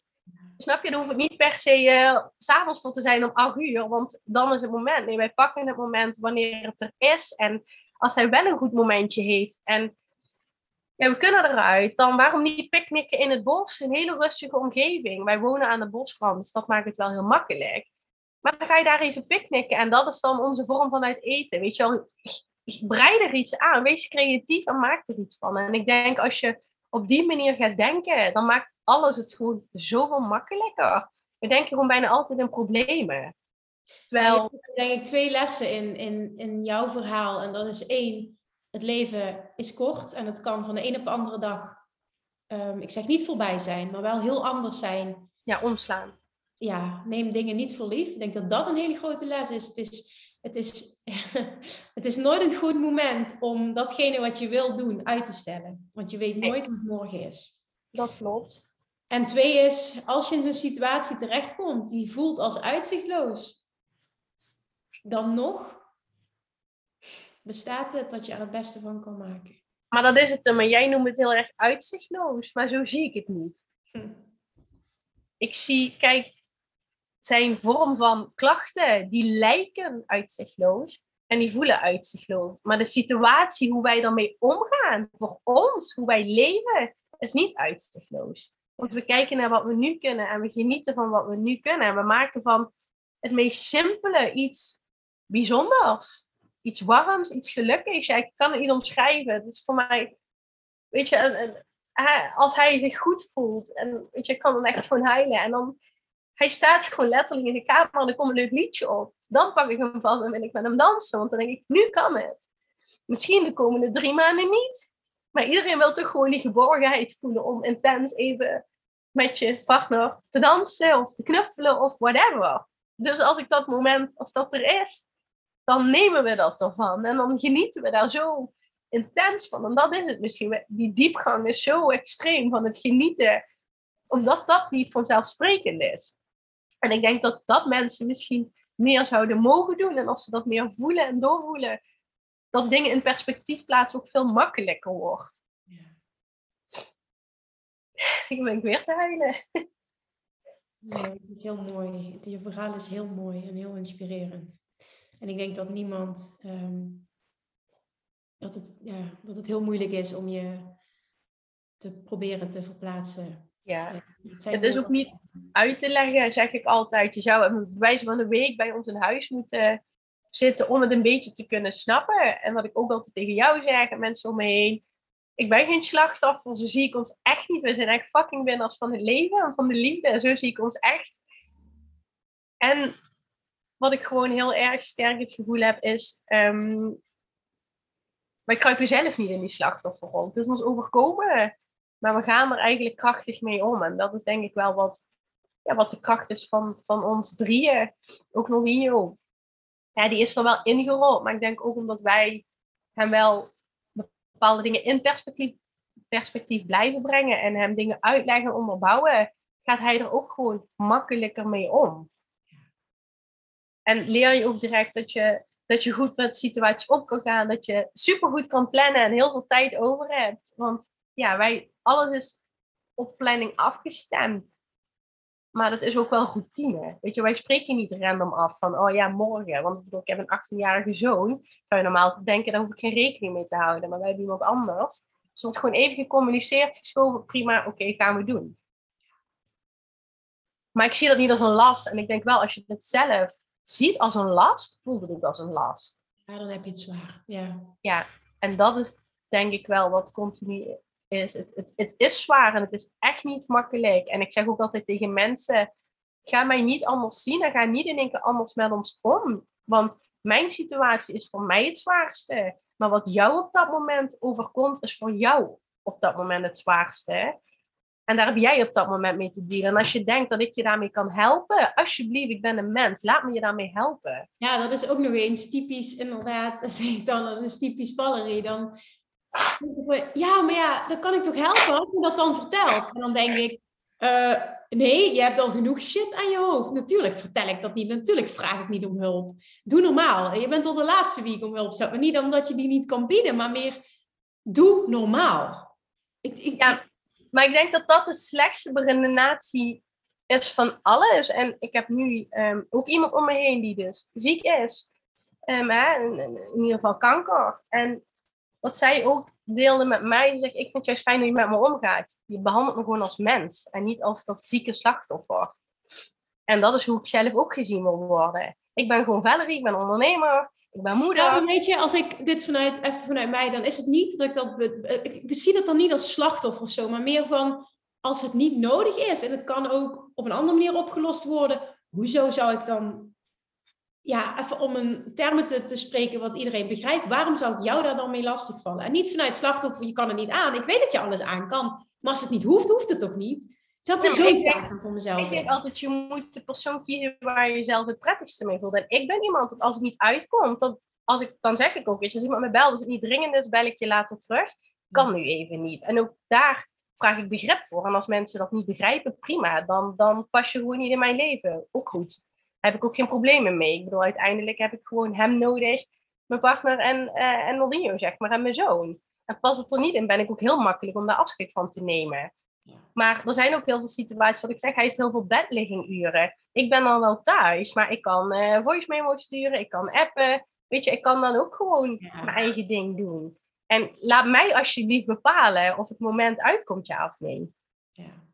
Snap je, dan hoeft het niet per se uh, s'avonds voor te zijn om 8 uur, want dan is het moment. Nee, wij pakken het moment wanneer het er is. En als hij wel een goed momentje heeft en ja, we kunnen eruit, dan waarom niet picknicken in het bos? Een hele rustige omgeving. Wij wonen aan de bosrand, dus dat maakt het wel heel makkelijk. Maar dan ga je daar even picknicken en dat is dan onze vorm van uit eten. Weet je wel, breid er iets aan, wees creatief en maak er iets van. En ik denk als je op die manier gaat denken, dan maakt alles het gewoon zoveel makkelijker. We denken gewoon bijna altijd in problemen. Terwijl... Er denk ik twee lessen in, in, in jouw verhaal. En dat is één, het leven is kort en het kan van de een op de andere dag, um, ik zeg niet voorbij zijn, maar wel heel anders zijn. Ja, omslaan. Ja, neem dingen niet voor lief. Ik denk dat dat een hele grote les is. Het is, het is, (laughs) het is nooit een goed moment om datgene wat je wil doen uit te stellen. Want je weet nooit hoe het morgen is. Dat klopt. En twee is, als je in zo'n situatie terechtkomt die voelt als uitzichtloos, dan nog bestaat het dat je er het beste van kan maken. Maar dat is het. Maar jij noemt het heel erg uitzichtloos, maar zo zie ik het niet. Hm. Ik zie, kijk, zijn vorm van klachten, die lijken uitzichtloos en die voelen uitzichtloos. Maar de situatie, hoe wij daarmee omgaan, voor ons, hoe wij leven, is niet uitzichtloos. Want we kijken naar wat we nu kunnen en we genieten van wat we nu kunnen. En we maken van het meest simpele iets bijzonders. Iets warms, iets gelukkigs. Ik kan het niet omschrijven. Dus voor mij, weet je, als hij zich goed voelt en weet je, ik kan dan echt gewoon huilen. En dan, hij staat gewoon letterlijk in de kamer en er komt een leuk liedje op. Dan pak ik hem vast en wil ik met hem dansen. Want dan denk ik, nu kan het. Misschien de komende drie maanden niet. Maar iedereen wil toch gewoon die geborgenheid voelen om intens even met je partner te dansen of te knuffelen of whatever. Dus als ik dat moment, als dat er is, dan nemen we dat ervan. En dan genieten we daar zo intens van. En dat is het misschien. Die diepgang is zo extreem van het genieten, omdat dat niet vanzelfsprekend is. En ik denk dat dat mensen misschien meer zouden mogen doen. En als ze dat meer voelen en doorvoelen, dat dingen in perspectief plaatsen ook veel makkelijker wordt. Ja. (laughs) Ik ben weer te huilen. Nee, het is heel mooi. Je verhaal is heel mooi en heel inspirerend. En ik denk dat niemand, ehm, dat, het, ja, dat het heel moeilijk is om je te proberen te verplaatsen. Ja, het, is ook niet uit te leggen, zeg ik altijd. Je zou bij wijze van een week bij ons in huis moeten zitten om het een beetje te kunnen snappen. En wat ik ook altijd tegen jou zeg en mensen om me heen. Ik ben geen slachtoffer, zo zie ik ons echt niet. We zijn echt fucking winnaars van het leven en van de liefde. En zo zie ik ons echt. En wat ik gewoon heel erg sterk het gevoel heb is... Um, wij kruipen zelf niet in die slachtofferrol. Het is ons overkomen. Maar we gaan er eigenlijk krachtig mee om. En dat is denk ik wel wat, ja, wat de kracht is van, van ons drieën. Ook Nolino ja, die is er wel ingerold. Maar ik denk ook omdat wij hem wel bepaalde dingen in perspectief, perspectief blijven brengen en hem dingen uitleggen, onderbouwen, gaat hij er ook gewoon makkelijker mee om. En leer je ook direct dat je, dat je goed met situaties op kan gaan, dat je supergoed kan plannen en heel veel tijd over hebt. Want ja, wij, alles is op planning afgestemd. Maar dat is ook wel routine. Weet je, wij spreken niet random af van, oh ja, morgen. Want ik, bedoel, ik heb een 18-jarige zoon. Zou je normaal denken, daar hoef ik geen rekening mee te houden. Maar wij hebben iemand anders. Dus wordt gewoon even gecommuniceerd, geschoven, prima, oké, gaan we doen. Maar ik zie dat niet als een last. En ik denk wel, als je het zelf ziet als een last, voelt het ook als een last. Ja, dan heb je het zwaar. Ja, ja en dat is denk ik wel wat continu is. Het, het, is zwaar en het is echt niet makkelijk. En ik zeg ook altijd tegen mensen, ga mij niet anders zien en ga niet in één keer anders met ons om. Want mijn situatie is voor mij het zwaarste. Maar wat jou op dat moment overkomt, is voor jou op dat moment het zwaarste. En daar heb jij op dat moment mee te dealen. En als je denkt dat ik je daarmee kan helpen, alsjeblieft, ik ben een mens, laat me je daarmee helpen. Ja, dat is ook nog eens typisch, inderdaad, (laughs) zeg dan, dat is typisch Valerie. Dan, ja, maar ja, dan kan ik toch helpen als je dat dan vertelt. En dan denk ik, uh, nee, je hebt al genoeg shit aan je hoofd. Natuurlijk vertel ik dat niet. Natuurlijk vraag ik niet om hulp. Doe normaal. Je bent al de laatste wie ik om hulp zou. Maar niet omdat je die niet kan bieden, maar meer doe normaal. Ik, ik, ja, maar ik denk dat dat de slechtste beredenatie is van alles. En ik heb nu ehm, ook iemand om me heen die dus ziek is. Um, hè, in, in, ieder geval kanker. En wat zij ook deelde met mij, zegt, ik vind het juist fijn dat je met me omgaat. Je behandelt me gewoon als mens en niet als dat zieke slachtoffer. En dat is hoe ik zelf ook gezien wil worden. Ik ben gewoon Valerie, ik ben ondernemer, ik ben moeder. Weet je, als ik dit vanuit, even vanuit mij, dan is het niet dat ik dat... Ik, ik zie dat dan niet als slachtoffer of zo, maar meer van als het niet nodig is en het kan ook op een andere manier opgelost worden, hoezo zou ik dan ja, even om een termen te, te spreken wat iedereen begrijpt, waarom zou ik jou daar dan mee lastigvallen? En niet vanuit slachtoffer, je kan er niet aan. Ik weet dat je alles aan kan, maar als het niet hoeft, hoeft het toch niet? Snap je? Zo sta voor mezelf. Ik denk altijd, je moet de persoon kiezen waar je jezelf het prettigste mee voelt. En ik ben iemand dat als het niet uitkomt, dan, als ik, dan zeg ik ook, weet je, als iemand me belt, als het niet dringend is, bel ik je later terug. Kan nu even niet. En ook daar vraag ik begrip voor. En als mensen dat niet begrijpen, prima. Dan, dan pas je gewoon niet in mijn leven. Ook goed heb ik ook geen problemen mee. Ik bedoel, uiteindelijk heb ik gewoon hem nodig, mijn partner en, uh, en Nordinho, zeg maar, en mijn zoon. En pas het er niet in, ben ik ook heel makkelijk om daar afscheid van te nemen. Maar er zijn ook heel veel situaties, wat ik zeg, hij heeft heel veel bedligginguren. Ik ben dan wel thuis, maar ik kan uh, voice memo sturen, ik kan appen. Weet je, ik kan dan ook gewoon mijn eigen ding doen. En laat mij alsjeblieft bepalen of het moment uitkomt, ja of nee. Ja.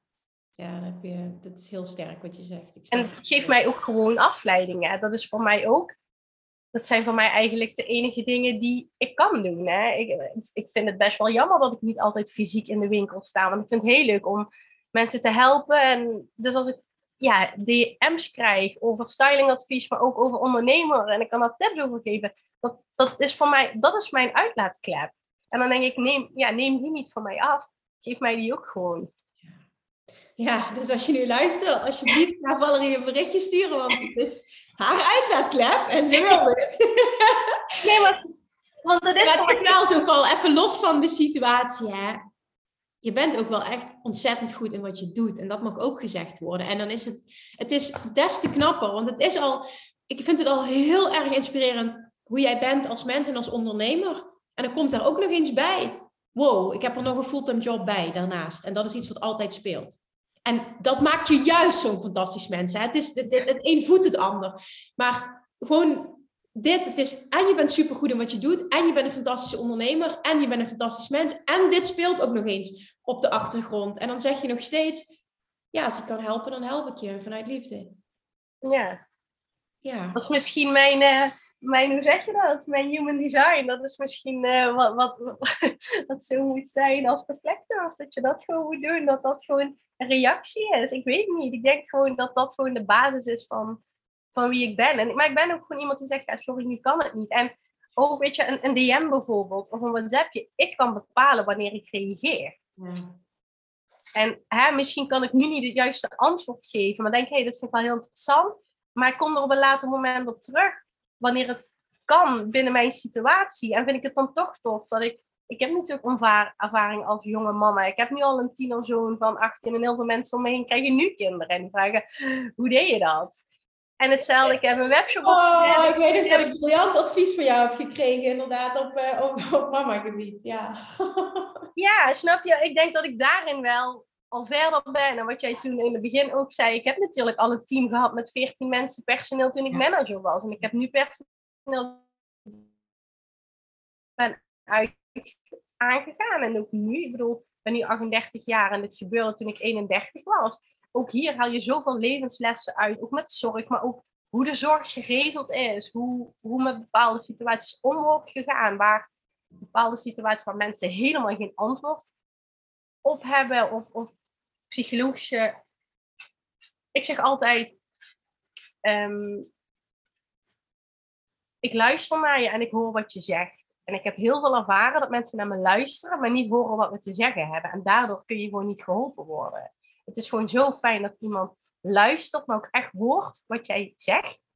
Ja, dat, heb je, dat is heel sterk wat je zegt. Ik en het geeft mij ook gewoon afleidingen. Dat is voor mij ook, dat zijn voor mij eigenlijk de enige dingen die ik kan doen. Hè. Ik, ik vind het best wel jammer dat ik niet altijd fysiek in de winkel sta. Want ik vind het heel leuk om mensen te helpen. En dus als ik ja, DM's krijg over stylingadvies, maar ook over ondernemer. En ik kan daar tips over geven. Dat, dat is voor mij, dat is mijn uitlaatklep. En dan denk ik, neem, ja, neem die niet van mij af. Geef mij die ook gewoon. Ja, dus als je nu luistert, alsjeblieft naar Valerie een berichtje sturen, want het is haar uitlaatklep en ze wil het. (laughs) Nee, maar, want het is, het is wel zo van, even los van de situatie, hè. Je bent ook wel echt ontzettend goed in wat je doet. En dat mag ook gezegd worden. En dan is het, het is des te knapper, want het is al, ik vind het al heel erg inspirerend hoe jij bent als mens en als ondernemer. En dan komt daar ook nog eens bij. Wow, ik heb er nog een fulltime job bij daarnaast. En dat is iets wat altijd speelt. En dat maakt je juist zo'n fantastisch mens. Hè? Het, is, het, het, een voedt het ander. Maar gewoon dit, het is, en je bent supergoed in wat je doet, en je bent een fantastische ondernemer, en je bent een fantastisch mens, en dit speelt ook nog eens op de achtergrond. En dan zeg je nog steeds, ja, als ik kan helpen, dan help ik je vanuit liefde. Ja. ja. Dat is misschien mijn, uh, mijn, hoe zeg je dat? Mijn human design. Dat is misschien uh, wat, wat, (laughs) wat, zo moet zijn als reflector. Of dat je dat gewoon moet doen. Dat dat gewoon reactie is. Ik weet niet. Ik denk gewoon dat dat gewoon de basis is van, van wie ik ben. En, maar ik ben ook gewoon iemand die zegt, ja, sorry, nu kan het niet. En ook, weet je, een, een DM bijvoorbeeld, of een WhatsAppje. Ik kan bepalen wanneer ik reageer. En hè, misschien kan ik nu niet het juiste antwoord geven, maar denk, hé, hey, dat vind ik wel heel interessant. Maar ik kom er op een later moment op terug, wanneer het kan binnen mijn situatie. En vind ik het dan toch tof dat ik ik heb natuurlijk ervaring als jonge mama. Ik heb nu al een tienerzoon van 18 en heel veel mensen om me heen krijgen nu kinderen. En die vragen, hoe deed je dat? En hetzelfde, ik heb een webshop Oh, ik weet nog dat ik briljant advies van jou heb gekregen, inderdaad, op, uh, op, op mama-gebied. Ja. (laughs) ja, snap je? Ik denk dat ik daarin wel al verder ben. En wat jij toen in het begin ook zei, ik heb natuurlijk al een team gehad met 14 mensen personeel toen ik manager was. En ik heb nu personeel ben uit aangegaan. En ook nu, ik bedoel, ik ben nu 38 jaar en dit gebeurde toen ik 31 was. Ook hier haal je zoveel levenslessen uit, ook met zorg, maar ook hoe de zorg geregeld is, hoe, hoe met bepaalde situaties om wordt gegaan, waar bepaalde situaties waar mensen helemaal geen antwoord op hebben of, of psychologische. Ik zeg altijd, ehm, ik luister naar je en ik hoor wat je zegt. En ik heb heel veel ervaren dat mensen naar me luisteren, maar niet horen wat we te zeggen hebben. En daardoor kun je gewoon niet geholpen worden. Het is gewoon zo fijn dat iemand luistert, maar ook echt hoort wat jij zegt.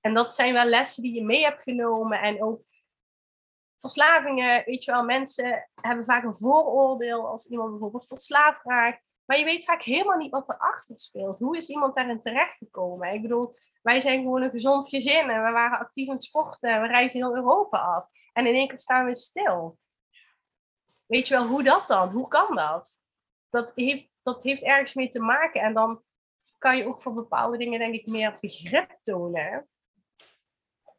En dat zijn wel lessen die je mee hebt genomen. En ook verslavingen, weet je wel, mensen hebben vaak een vooroordeel als iemand bijvoorbeeld verslaafd raakt. Maar je weet vaak helemaal niet wat erachter speelt. Hoe is iemand daarin terechtgekomen? Ik bedoel, wij zijn gewoon een gezond gezin en we waren actief aan het sporten. We reizen heel Europa af. En in één keer staan we stil. Weet je wel, hoe dat dan? Hoe kan dat? Dat heeft, dat heeft ergens mee te maken. En dan kan je ook voor bepaalde dingen, denk ik, meer begrip tonen.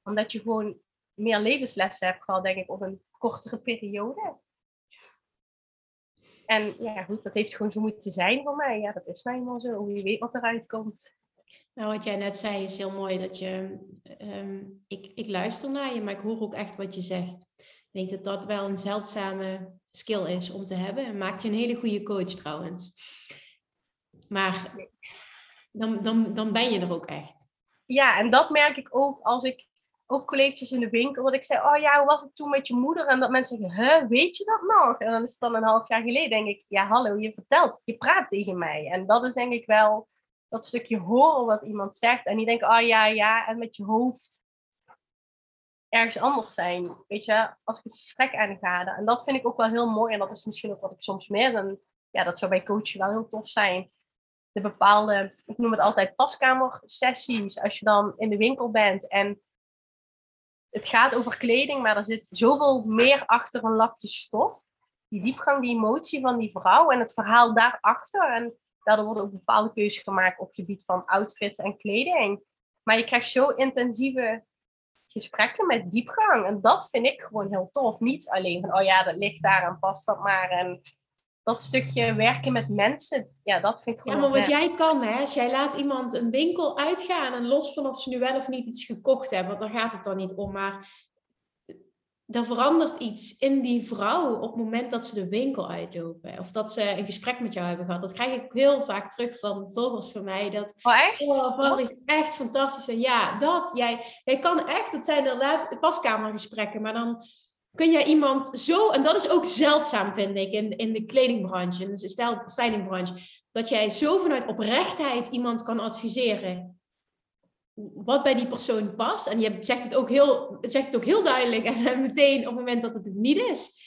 Omdat je gewoon meer levenslessen hebt gehad, denk ik, op een kortere periode. En ja, goed, dat heeft gewoon zo moeten zijn voor mij. Ja, dat is nou eenmaal zo. Je weet wat eruit komt. Nou, wat jij net zei is heel mooi. Dat je, ehm, ik, ik luister naar je, maar ik hoor ook echt wat je zegt. Ik denk dat dat wel een zeldzame skill is om te hebben. En maakt je een hele goede coach trouwens. Maar dan, dan, dan ben je er ook echt. Ja, en dat merk ik ook als ik ook collega's in de winkel, dat ik zei, oh ja, hoe was het toen met je moeder? En dat mensen zeggen, hè, weet je dat nog? En dan is het dan een half jaar geleden, denk ik, ja, hallo, je vertelt, je praat tegen mij. En dat is denk ik wel dat stukje horen wat iemand zegt. En niet denken, oh ja, ja, en met je hoofd ergens anders zijn. Weet je, als ik het gesprek aanga. En dat vind ik ook wel heel mooi. En dat is misschien ook wat ik soms mis. En ja, dat zou bij coachen wel heel tof zijn. De bepaalde, ik noem het altijd paskamersessies. Als je dan in de winkel bent en het gaat over kleding, maar er zit zoveel meer achter een lapje stof. Die diepgang, die emotie van die vrouw en het verhaal daarachter. En daardoor worden ook bepaalde keuzes gemaakt op het gebied van outfits en kleding. Maar je krijgt zo intensieve gesprekken met diepgang. En dat vind ik gewoon heel tof. Niet alleen van, oh ja, dat ligt daar en past dat maar. En dat stukje werken met mensen, ja, dat vind ik gewoon. Ja, maar wat jij kan, hè, als jij laat iemand een winkel uitgaan en los van of ze nu wel of niet iets gekocht hebben, want daar gaat het dan niet om, maar er verandert iets in die vrouw op het moment dat ze de winkel uitlopen. Of dat ze een gesprek met jou hebben gehad. Dat krijg ik heel vaak terug van vogels van mij. Dat, oh, echt? Oh, is echt fantastisch. En ja, dat, jij, jij kan echt, dat zijn inderdaad paskamergesprekken, maar dan kun je iemand zo, en dat is ook zeldzaam, vind ik, in, in de kledingbranche, in de stylingbranche, dat jij zo vanuit oprechtheid iemand kan adviseren wat bij die persoon past. En je zegt het ook heel, zegt het ook heel duidelijk en meteen op het moment dat het het niet is.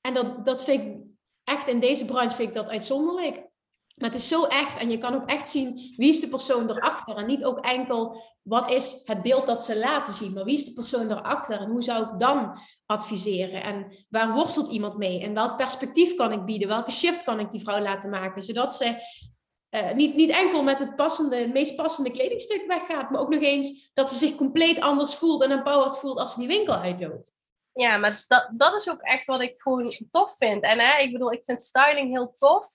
En dat, dat vind ik echt in deze branche vind ik dat uitzonderlijk. Maar het is zo echt en je kan ook echt zien wie is de persoon erachter. En niet ook enkel wat is het beeld dat ze laten zien, maar wie is de persoon erachter en hoe zou ik dan adviseren? En waar worstelt iemand mee? En welk perspectief kan ik bieden? Welke shift kan ik die vrouw laten maken? Zodat ze uh, niet, niet enkel met het, passende, het meest passende kledingstuk weggaat, maar ook nog eens dat ze zich compleet anders voelt en empowered voelt als ze die winkel uitloopt. Ja, maar dat, dat is ook echt wat ik gewoon tof vind. En hè, ik bedoel, ik vind styling heel tof.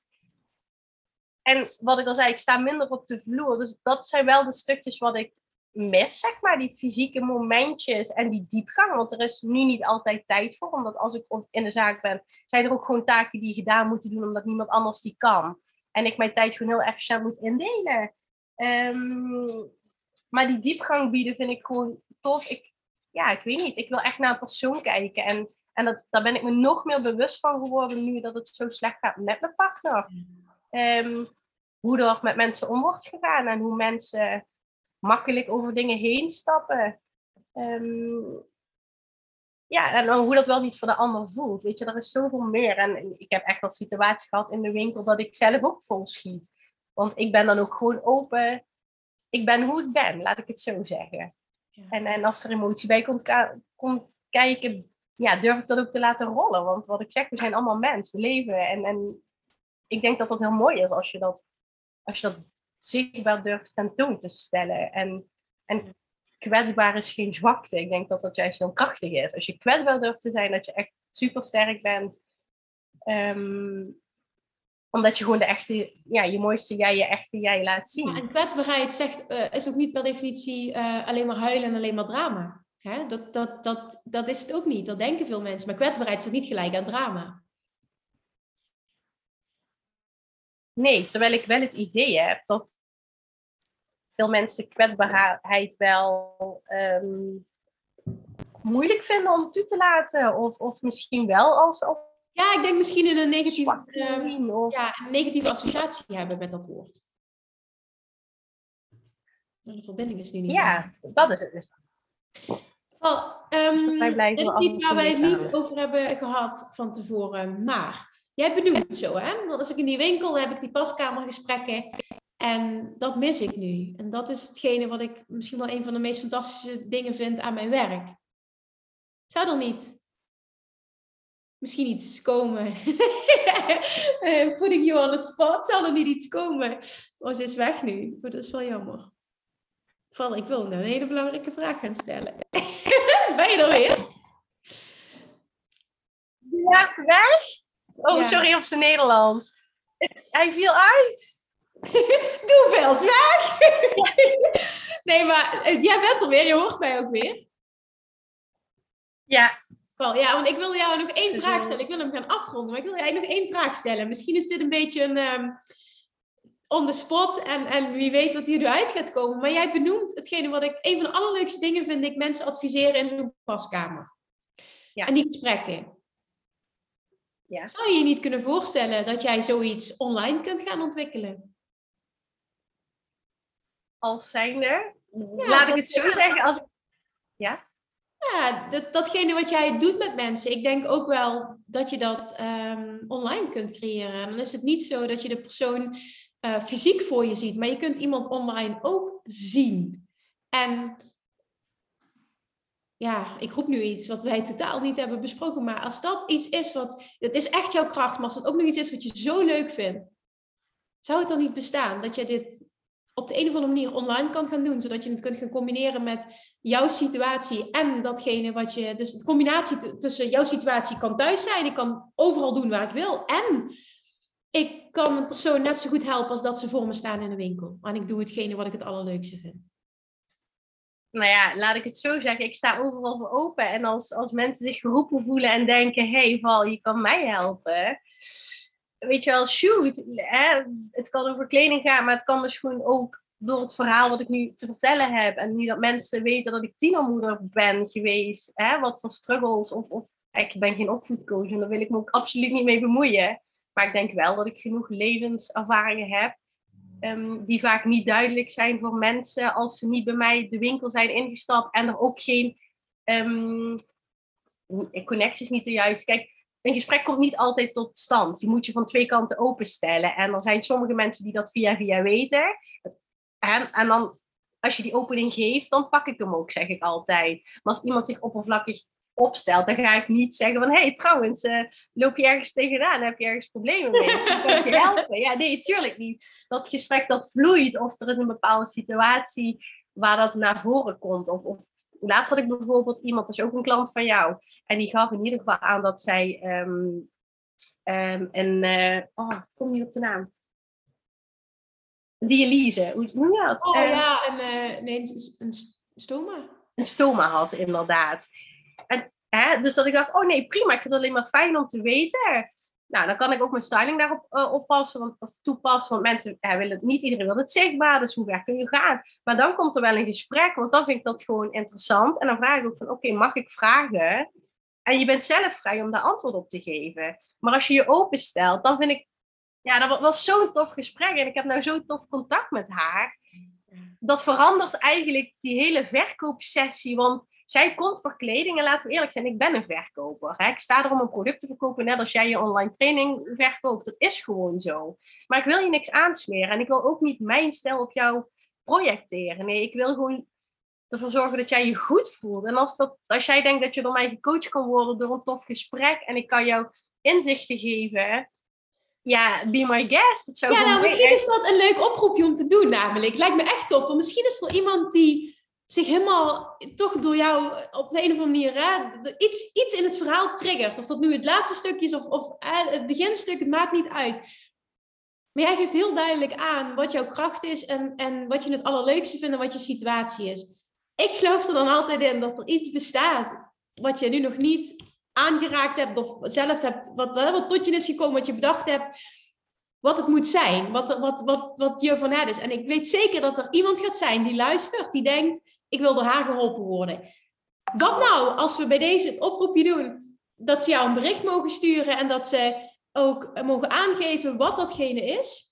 En wat ik al zei, ik sta minder op de vloer. Dus dat zijn wel de stukjes wat ik mis, zeg maar. Die fysieke momentjes en die diepgang. Want er is nu niet altijd tijd voor. Omdat als ik in de zaak ben, zijn er ook gewoon taken die gedaan moeten doen. Omdat niemand anders die kan. En ik mijn tijd gewoon heel efficiënt moet indelen. Um, maar die diepgang bieden vind ik gewoon tof. Ik, ja, ik weet niet. Ik wil echt naar een persoon kijken. En, en dat, daar ben ik me nog meer bewust van geworden nu dat het zo slecht gaat met mijn partner. Um, hoe er met mensen om wordt gegaan en hoe mensen makkelijk over dingen heen stappen. Um, ja, en hoe dat wel niet voor de ander voelt. Weet je, er is zoveel meer. En ik heb echt wel situaties gehad in de winkel dat ik zelf ook vol schiet. Want ik ben dan ook gewoon open. Ik ben hoe ik ben, laat ik het zo zeggen. En, en als er emotie bij komt, komt kijken, ja, durf ik dat ook te laten rollen. Want wat ik zeg, we zijn allemaal mensen, we leven. En, en ik denk dat dat heel mooi is als je dat, als je dat zichtbaar durft tentoon te stellen. En, en kwetsbaar is geen zwakte. Ik denk dat dat juist heel krachtig is. Als je kwetsbaar durft te zijn, dat je echt super sterk bent. Ehm, omdat je gewoon de echte, ja, je mooiste jij, je echte jij laat zien. en kwetsbaarheid zegt, uh, is ook niet per definitie uh, alleen maar huilen en alleen maar drama. Hè? Dat, dat, dat, dat is het ook niet. Dat denken veel mensen. Maar kwetsbaarheid is niet gelijk aan drama. Nee, terwijl ik wel het idee heb dat veel mensen kwetsbaarheid wel um, moeilijk vinden om toe te laten. Of, of misschien wel als, als ja, ik denk misschien in een negatieve, uh, of... ja, een negatieve associatie hebben met dat woord. De verbinding is nu niet. Ja, dat is het dus. Um, dit is iets waar wij het niet over hebben gehad van tevoren. Maar jij benoemt het zo, hè? Want als ik in die winkel heb ik die paskamergesprekken. En dat mis ik nu. En dat is hetgene wat ik misschien wel een van de meest fantastische dingen vind aan mijn werk. Zou er niet misschien iets komen? (laughs) Eh, putting you on the spot. Zou er niet iets komen? Oh, ze is weg nu. dat is wel jammer. Ik wil een hele belangrijke vraag gaan stellen. (laughs) ben je er weer? Ja, weg? Oh, sorry op zijn Nederlands. Hij viel uit. (laughs) Doe veel weg. (laughs) nee, maar eh, jij bent er weer. Je hoort mij ook weer. Ja. Wel, ja, want ik wil jou nog één vraag stellen. Ik wil hem gaan afronden, maar ik wil jij nog één vraag stellen. Misschien is dit een beetje een um, on the spot en, en wie weet wat hier nu uit gaat komen. Maar jij benoemt hetgene wat ik... Een van de allerleukste dingen vind ik mensen adviseren in zo'n paskamer. Ja. En die gesprekken. Ja. Zou je je niet kunnen voorstellen dat jij zoiets online kunt gaan ontwikkelen? Als zijnde? Laat ik het zo zeggen. Als... Ja? Ja, dat, datgene wat jij doet met mensen, ik denk ook wel dat je dat ehm, online kunt creëren. En dan is het niet zo dat je de persoon uh, fysiek voor je ziet, maar je kunt iemand online ook zien. En ja, ik roep nu iets wat wij totaal niet hebben besproken, maar als dat iets is wat, het is echt jouw kracht, maar als dat ook nog iets is wat je zo leuk vindt, zou het dan niet bestaan dat je dit op de een of andere manier online kan gaan doen, zodat je het kunt gaan combineren met jouw situatie en datgene wat je. Dus de combinatie tussen jouw situatie kan thuis zijn, ik kan overal doen waar ik wil. En ik kan een persoon net zo goed helpen als dat ze voor me staan in de winkel. En ik doe hetgene wat ik het allerleukste vind. Nou ja, laat ik het zo zeggen. Ik sta overal voor open. En als, als mensen zich geroepen voelen en denken: hey, Val, je kan mij helpen. Weet je wel, shoot. Het kan over kleding gaan, maar het kan gewoon ook door het verhaal wat ik nu te vertellen heb. En nu dat mensen weten dat ik tienermoeder ben geweest. Hè, wat voor struggles. Of, of ik ben geen opvoedcoach en daar wil ik me ook absoluut niet mee bemoeien. Maar ik denk wel dat ik genoeg levenservaringen heb. Um, die vaak niet duidelijk zijn voor mensen als ze niet bij mij de winkel zijn ingestapt. En er ook geen um, connecties niet te juist. Kijk, een gesprek komt niet altijd tot stand. Je moet je van twee kanten openstellen. En er zijn sommige mensen die dat via via weten. En, en dan, als je die opening geeft, dan pak ik hem ook, zeg ik altijd. Maar als iemand zich oppervlakkig opstelt, dan ga ik niet zeggen van... Hé, hey, trouwens, uh, loop je ergens tegenaan? Heb je ergens problemen mee? Kan ik je (laughs) helpen? Ja, nee, tuurlijk niet. Dat gesprek dat vloeit of er is een bepaalde situatie waar dat naar voren komt. Of, of laatst had ik bijvoorbeeld iemand, dat is ook een klant van jou. En die gaf in ieder geval aan dat zij um, um, een... Uh, oh, ik kom niet op de naam dialyse. Hoe noem je dat? Oh uh, ja, een, uh, nee, een, stoma. Een stoma had, inderdaad. En, hè, dus dat ik dacht, oh nee, prima, ik vind het alleen maar fijn om te weten. Nou, dan kan ik ook mijn styling daarop uh, oppassen, want, of toepassen. Want mensen ja, willen het niet, iedereen wil het zichtbaar, dus hoe ver kun je gaan? Maar dan komt er wel een gesprek, want dan vind ik dat gewoon interessant. En dan vraag ik ook van, oké, mag ik vragen? En je bent zelf vrij om daar antwoord op te geven. Maar als je je openstelt, dan vind ik ja, dat was zo'n tof gesprek en ik heb nou zo tof contact met haar. Dat verandert eigenlijk die hele verkoopsessie, want Zij komt voor kleding en laten we eerlijk zijn, ik ben een verkoper. Hè? Ik sta er om een product te verkopen, net als jij je online training verkoopt. Dat is gewoon zo. Maar ik wil je niks aansmeren en ik wil ook niet mijn stijl op jou projecteren. Nee, ik wil gewoon ervoor zorgen dat jij je goed voelt. En als, dat, als jij denkt dat je door mij gecoacht kan worden door een tof gesprek en ik kan jou inzichten geven, ja, be my guest. ja, nou, misschien is dat een leuk oproepje om te doen namelijk. Lijkt me echt tof. Want misschien is er iemand die zich helemaal toch door jou op de een of andere manier iets, iets in het verhaal triggert. Of dat nu het laatste stukje is of, of het beginstuk, het maakt niet uit. Maar jij geeft heel duidelijk aan wat jouw kracht is en, en wat je het allerleukste vindt en wat je situatie is. Ik geloof er dan altijd in dat er iets bestaat wat je nu nog niet aangeraakt hebt of zelf hebt, wat, wat tot je is gekomen, wat je bedacht hebt, wat het moet zijn, wat, wat, wat, wat je van het is. En ik weet zeker dat er iemand gaat zijn die luistert, die denkt, ik wil door haar geholpen worden. Wat nou als we bij deze oproepje doen dat ze jou een bericht mogen sturen en dat ze ook mogen aangeven wat datgene is?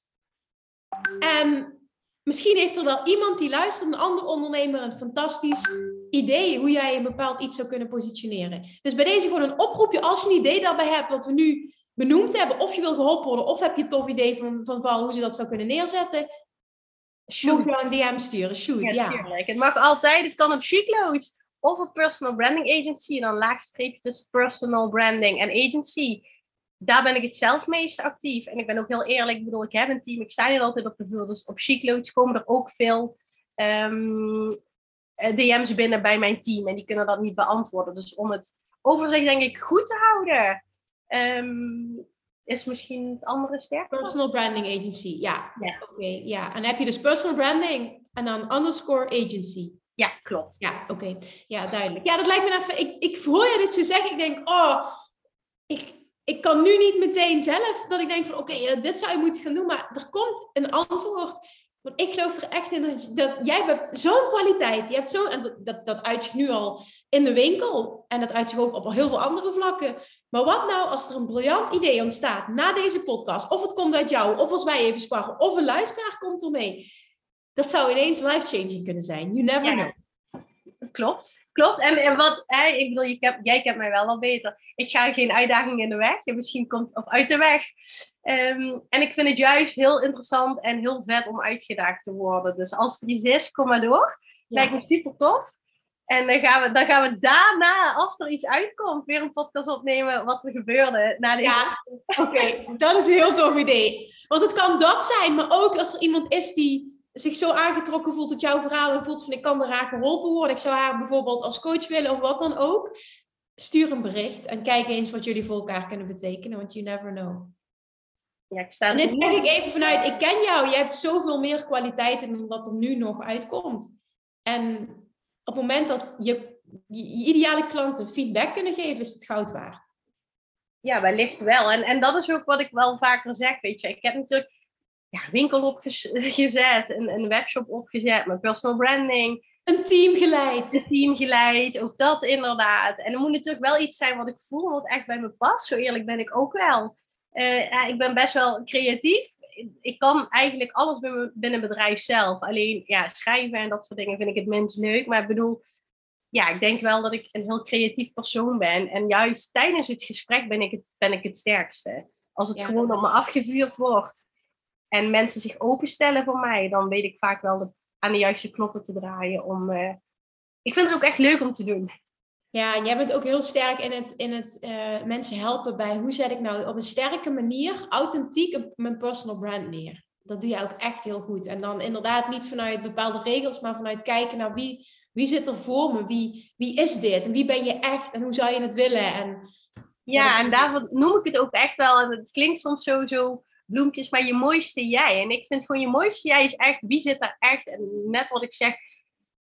En misschien heeft er wel iemand die luistert, een ander ondernemer, een fantastisch idee hoe jij een bepaald iets zou kunnen positioneren. Dus bij deze gewoon een oproepje als je een idee daarbij hebt wat we nu benoemd hebben, of je wil geholpen worden, of heb je een tof idee van, van hoe ze dat zou kunnen neerzetten, Shoot. Moet een DM sturen, shoot, ja. ja. Het mag altijd, het kan op Shootloads of op Personal Branding Agency. En dan laagstreepje tussen Personal Branding en Agency. Daar ben ik het zelf meest actief. En ik ben ook heel eerlijk, ik bedoel, ik heb een team, ik sta niet altijd op de vloer. Dus op Shootloads komen er ook veel um, ehm, eh, DM's binnen bij mijn team. En die kunnen dat niet beantwoorden. Dus om het overzicht denk ik goed te houden... Um, is misschien het andere sterk. Personal Branding Agency, ja. ja. Oké, ja. En dan heb je dus personal branding en dan underscore agency. Ja, klopt. Ja, oké. Ja, duidelijk. Ja, dat lijkt me even... Ik, ik hoor je dit zo zeggen, ik denk, oh, ik, ik kan nu niet meteen zelf dat ik denk van, oké, eh, dit zou je moeten gaan doen, maar er komt een antwoord. Want ik geloof er echt in dat, dat jij hebt zo'n kwaliteit. Je hebt zo, en dat, dat uit je nu al in de winkel. En dat uit zich ook op heel veel andere vlakken. Maar wat nou als er een briljant idee ontstaat na deze podcast? Of het komt uit jou, of als wij even sparren, of een luisteraar komt ermee. Dat zou ineens life-changing kunnen zijn. You never know. Klopt, klopt. En, en wat, hè, ik bedoel, je jij kent mij wel al beter. Ik ga geen uitdaging in de weg. Je misschien komt, of uit de weg. Ehm, en ik vind het juist heel interessant en heel vet om uitgedaagd te worden. Dus als er iets is, kom maar door. Lijkt me super tof. En dan gaan, we, dan gaan we daarna, als er iets uitkomt, weer een podcast opnemen wat er gebeurde. Na deze... Ja, oké. Dat is een heel tof idee. Want het kan dat zijn, maar ook als er iemand is die zich zo aangetrokken voelt tot jouw verhaal en voelt van ik kan eraan geholpen worden. Ik zou haar bijvoorbeeld als coach willen of wat dan ook. Stuur een bericht en kijk eens wat jullie voor elkaar kunnen betekenen, want you never know. Ja, ik sta en dit zeg ik even vanuit, ik ken jou, je hebt zoveel meer kwaliteiten dan wat er nu nog uitkomt. En op het moment dat je, je ideale klanten feedback kunnen geven, is het goud waard. Ja, wellicht wel. En, en dat is ook wat ik wel vaker zeg, weet je. Ik heb natuurlijk ja, winkel opgezet, een, een webshop opgezet, mijn personal branding. Een team geleid. Een team geleid, ook dat inderdaad. En er moet natuurlijk wel iets zijn wat ik voel, wat echt bij me past. Zo eerlijk ben ik ook wel. Uh, ja, ik ben best wel creatief ik kan eigenlijk alles binnen bedrijf zelf. Alleen ja, schrijven en dat soort dingen vind ik het minst leuk. Maar ik bedoel, ja, ik denk wel dat ik een heel creatief persoon ben. En juist tijdens het gesprek ben ik het, ben ik het sterkste. Als het gewoon op me afgevuurd wordt en mensen zich openstellen voor mij, dan weet ik vaak wel de, aan de juiste knoppen te draaien. Om, uh, ik vind het ook echt leuk om te doen. Ja, jij bent ook heel sterk in het, in het uh, mensen helpen bij hoe zet ik nou op een sterke manier, authentiek, mijn personal brand neer. Dat doe je ook echt heel goed. En dan inderdaad niet vanuit bepaalde regels, maar vanuit kijken naar wie, wie zit er voor me, wie, wie is dit en wie ben je echt en hoe zou je het willen. En, ja, en daarvoor noem ik het ook echt wel, en het klinkt soms zo, zo bloempjes, maar je mooiste jij. En ik vind gewoon je mooiste jij is echt, wie zit er echt, en net wat ik zeg,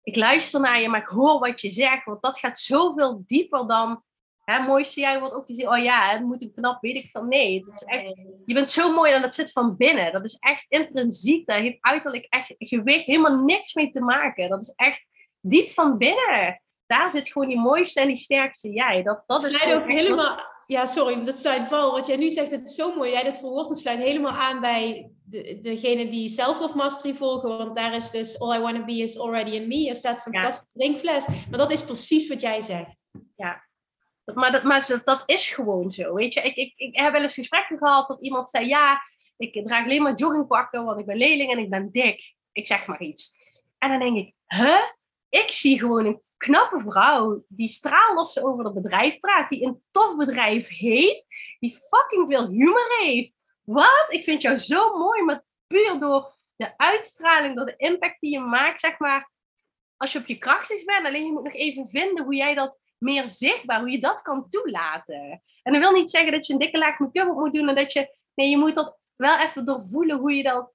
ik luister naar je, maar ik hoor wat je zegt. Want dat gaat zoveel dieper dan. Hè, mooiste jij wordt ook gezien, oh ja, het moet ik knap, weet ik van. Nee, het is echt, je bent zo mooi en dat zit van binnen. Dat is echt intrinsiek. Daar heeft uiterlijk echt gewicht helemaal niks mee te maken. Dat is echt diep van binnen. Daar zit gewoon die mooiste en die sterkste jij. Dat, dat is ook helemaal ja, sorry, dat sluit val. Wat jij nu zegt, het is zo mooi. Jij dat verwoordt, het sluit helemaal aan bij de, degene die self-love mastery volgen. Want daar is dus all I want to be is already in me. Er staat zo'n fantastische drinkfles. Maar dat is precies wat jij zegt. Ja. Maar, dat, maar dat is gewoon zo, weet je. Ik, ik, ik heb wel eens gesprekken gehad dat iemand zei... Ja, ik draag alleen maar joggingpakken, want ik ben leerling en ik ben dik. Ik zeg maar iets. En dan denk ik, huh? Ik zie gewoon een knappe vrouw die straalloos over het bedrijf praat, die een tof bedrijf heeft, die fucking veel humor heeft. Wat? Ik vind jou zo mooi, maar puur door de uitstraling, door de impact die je maakt, zeg maar, als je op je krachtigst bent. Alleen je moet nog even vinden hoe jij dat meer zichtbaar, hoe je dat kan toelaten. En dat wil niet zeggen dat je een dikke laag make-up moet doen en dat je, nee, je moet dat wel even doorvoelen hoe je dat,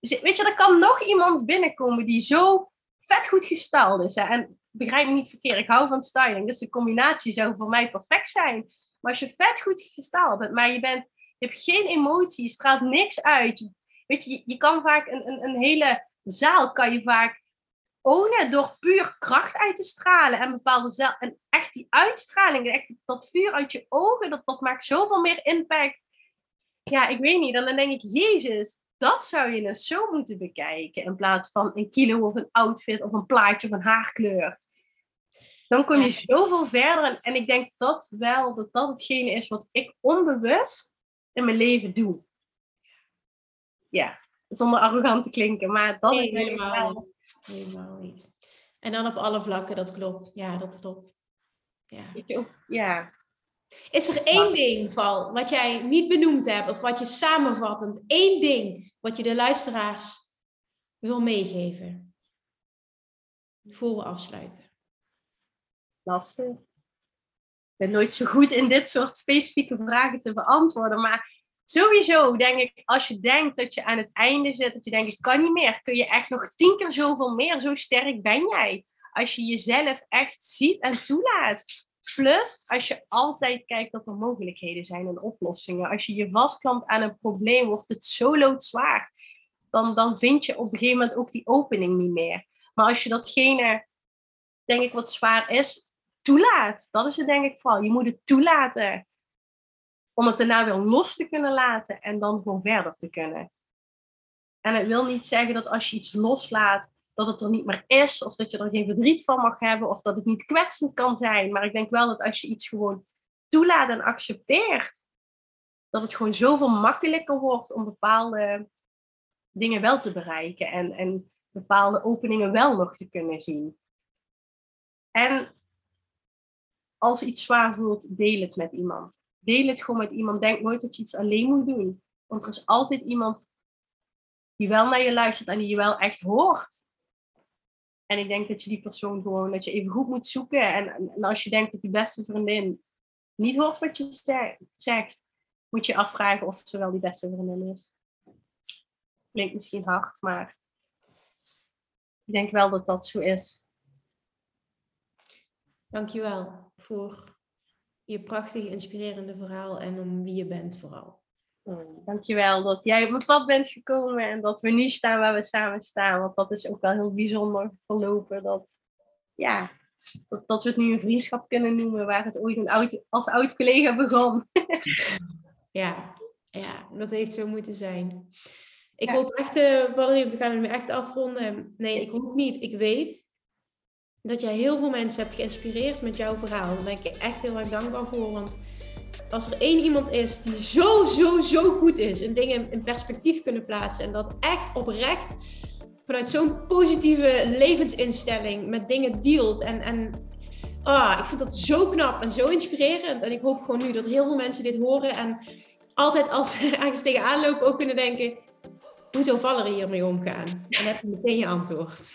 weet je, er kan nog iemand binnenkomen die zo vet goed gesteld is. Hè? En begrijp me niet verkeerd, ik hou van styling. Dus de combinatie zou voor mij perfect zijn. Maar als je vet goed gesteld bent, maar je, bent, je hebt geen emotie, je straalt niks uit. weet je, je kan vaak een, een, een hele zaal kan je vaak ownen door puur kracht uit te stralen en bepaalde zelf. En echt die uitstraling, echt dat vuur uit je ogen, dat, dat maakt zoveel meer impact. Ja, ik weet niet. Dan denk ik, Jezus, dat zou je dus zo moeten bekijken. In plaats van een kilo of een outfit of een plaatje van haarkleur. Dan kom je zoveel verder. En, ik denk dat wel dat dat hetgene is wat ik onbewust in mijn leven doe. Ja, zonder arrogant te klinken. Maar dat nee, is helemaal, wel... helemaal niet. En dan op alle vlakken, dat klopt. Ja, dat klopt. Ja. ja. Is er één ding, Val, wat jij niet benoemd hebt, of wat je samenvattend, één ding wat je de luisteraars wil meegeven? Voor we afsluiten. Lastig. Ik ben nooit zo goed in dit soort specifieke vragen te beantwoorden, maar sowieso denk ik, als je denkt dat je aan het einde zit, dat je denkt, ik kan niet meer, kun je echt nog tien keer zoveel meer, zo sterk ben jij. Als je jezelf echt ziet en toelaat. Plus, als je altijd kijkt dat er mogelijkheden zijn en oplossingen. Als je je vastklampt aan een probleem, wordt het zo loodzwaar. Dan, dan vind je op een gegeven moment ook die opening niet meer. Maar als je datgene, denk ik, wat zwaar is, toelaat. Dat is het denk ik vooral. Je moet het toelaten. Om het daarna weer los te kunnen laten en dan gewoon verder te kunnen. En het wil niet zeggen dat als je iets loslaat, dat het er niet meer is, of dat je er geen verdriet van mag hebben, of dat het niet kwetsend kan zijn. Maar ik denk wel dat als je iets gewoon toelaat en accepteert, dat het gewoon zoveel makkelijker wordt om bepaalde dingen wel te bereiken en, en bepaalde openingen wel nog te kunnen zien. En als iets zwaar voelt, deel het met iemand. Deel het gewoon met iemand. Denk nooit dat je iets alleen moet doen. Want er is altijd iemand die wel naar je luistert en die je wel echt hoort. En ik denk dat je die persoon gewoon, dat je even goed moet zoeken. En, als je denkt dat die beste vriendin niet hoort wat je zegt, moet je afvragen of ze wel die beste vriendin is. Klinkt misschien hard, maar ik denk wel dat dat zo is. Dankjewel voor je prachtige, inspirerende verhaal en om wie je bent vooral. Oh, dankjewel dat jij op mijn pad bent gekomen en dat we nu staan waar we samen staan. Want dat is ook wel heel bijzonder verlopen. Dat, ja, dat, dat we het nu een vriendschap kunnen noemen waar het ooit een oud, als oud collega begon. (laughs) ja, ja, dat heeft zo moeten zijn. Ik hoop echt, uh, Valerie, we gaan het nu echt afronden. Nee, ik hoop niet. Ik weet dat jij heel veel mensen hebt geïnspireerd met jouw verhaal. Daar ben ik je echt heel erg dankbaar voor. Want als er één iemand is die zo, zo, zo goed is in dingen in perspectief kunnen plaatsen en dat echt oprecht vanuit zo'n positieve levensinstelling met dingen dealt en, en ah, ik vind dat zo knap en zo inspirerend en ik hoop gewoon nu dat heel veel mensen dit horen en altijd als ze (laughs) ergens tegenaan lopen ook kunnen denken hoe zou Valerie hiermee omgaan? En dan heb je meteen je antwoord.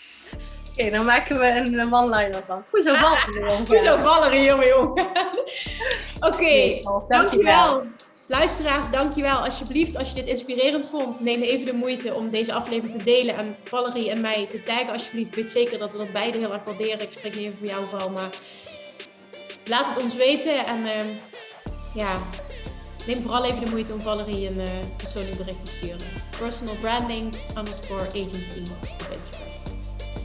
Oké, dan maken we een one-liner van. Hoezo ah, Valerie omgaan? Hoezo Valerie hiermee omgaan? Oké, dankjewel. Luisteraars, dankjewel. Alsjeblieft, als je dit inspirerend vond, neem even de moeite om deze aflevering te delen en Valerie en mij te taggen. Alsjeblieft, weet zeker dat we dat beide heel erg waarderen. Ik spreek niet even voor jou, vooral, maar laat het ons weten. En uh, ja, neem vooral even de moeite om Valerie een uh, persoonlijk bericht te sturen. Personal branding underscore agency op Instagram.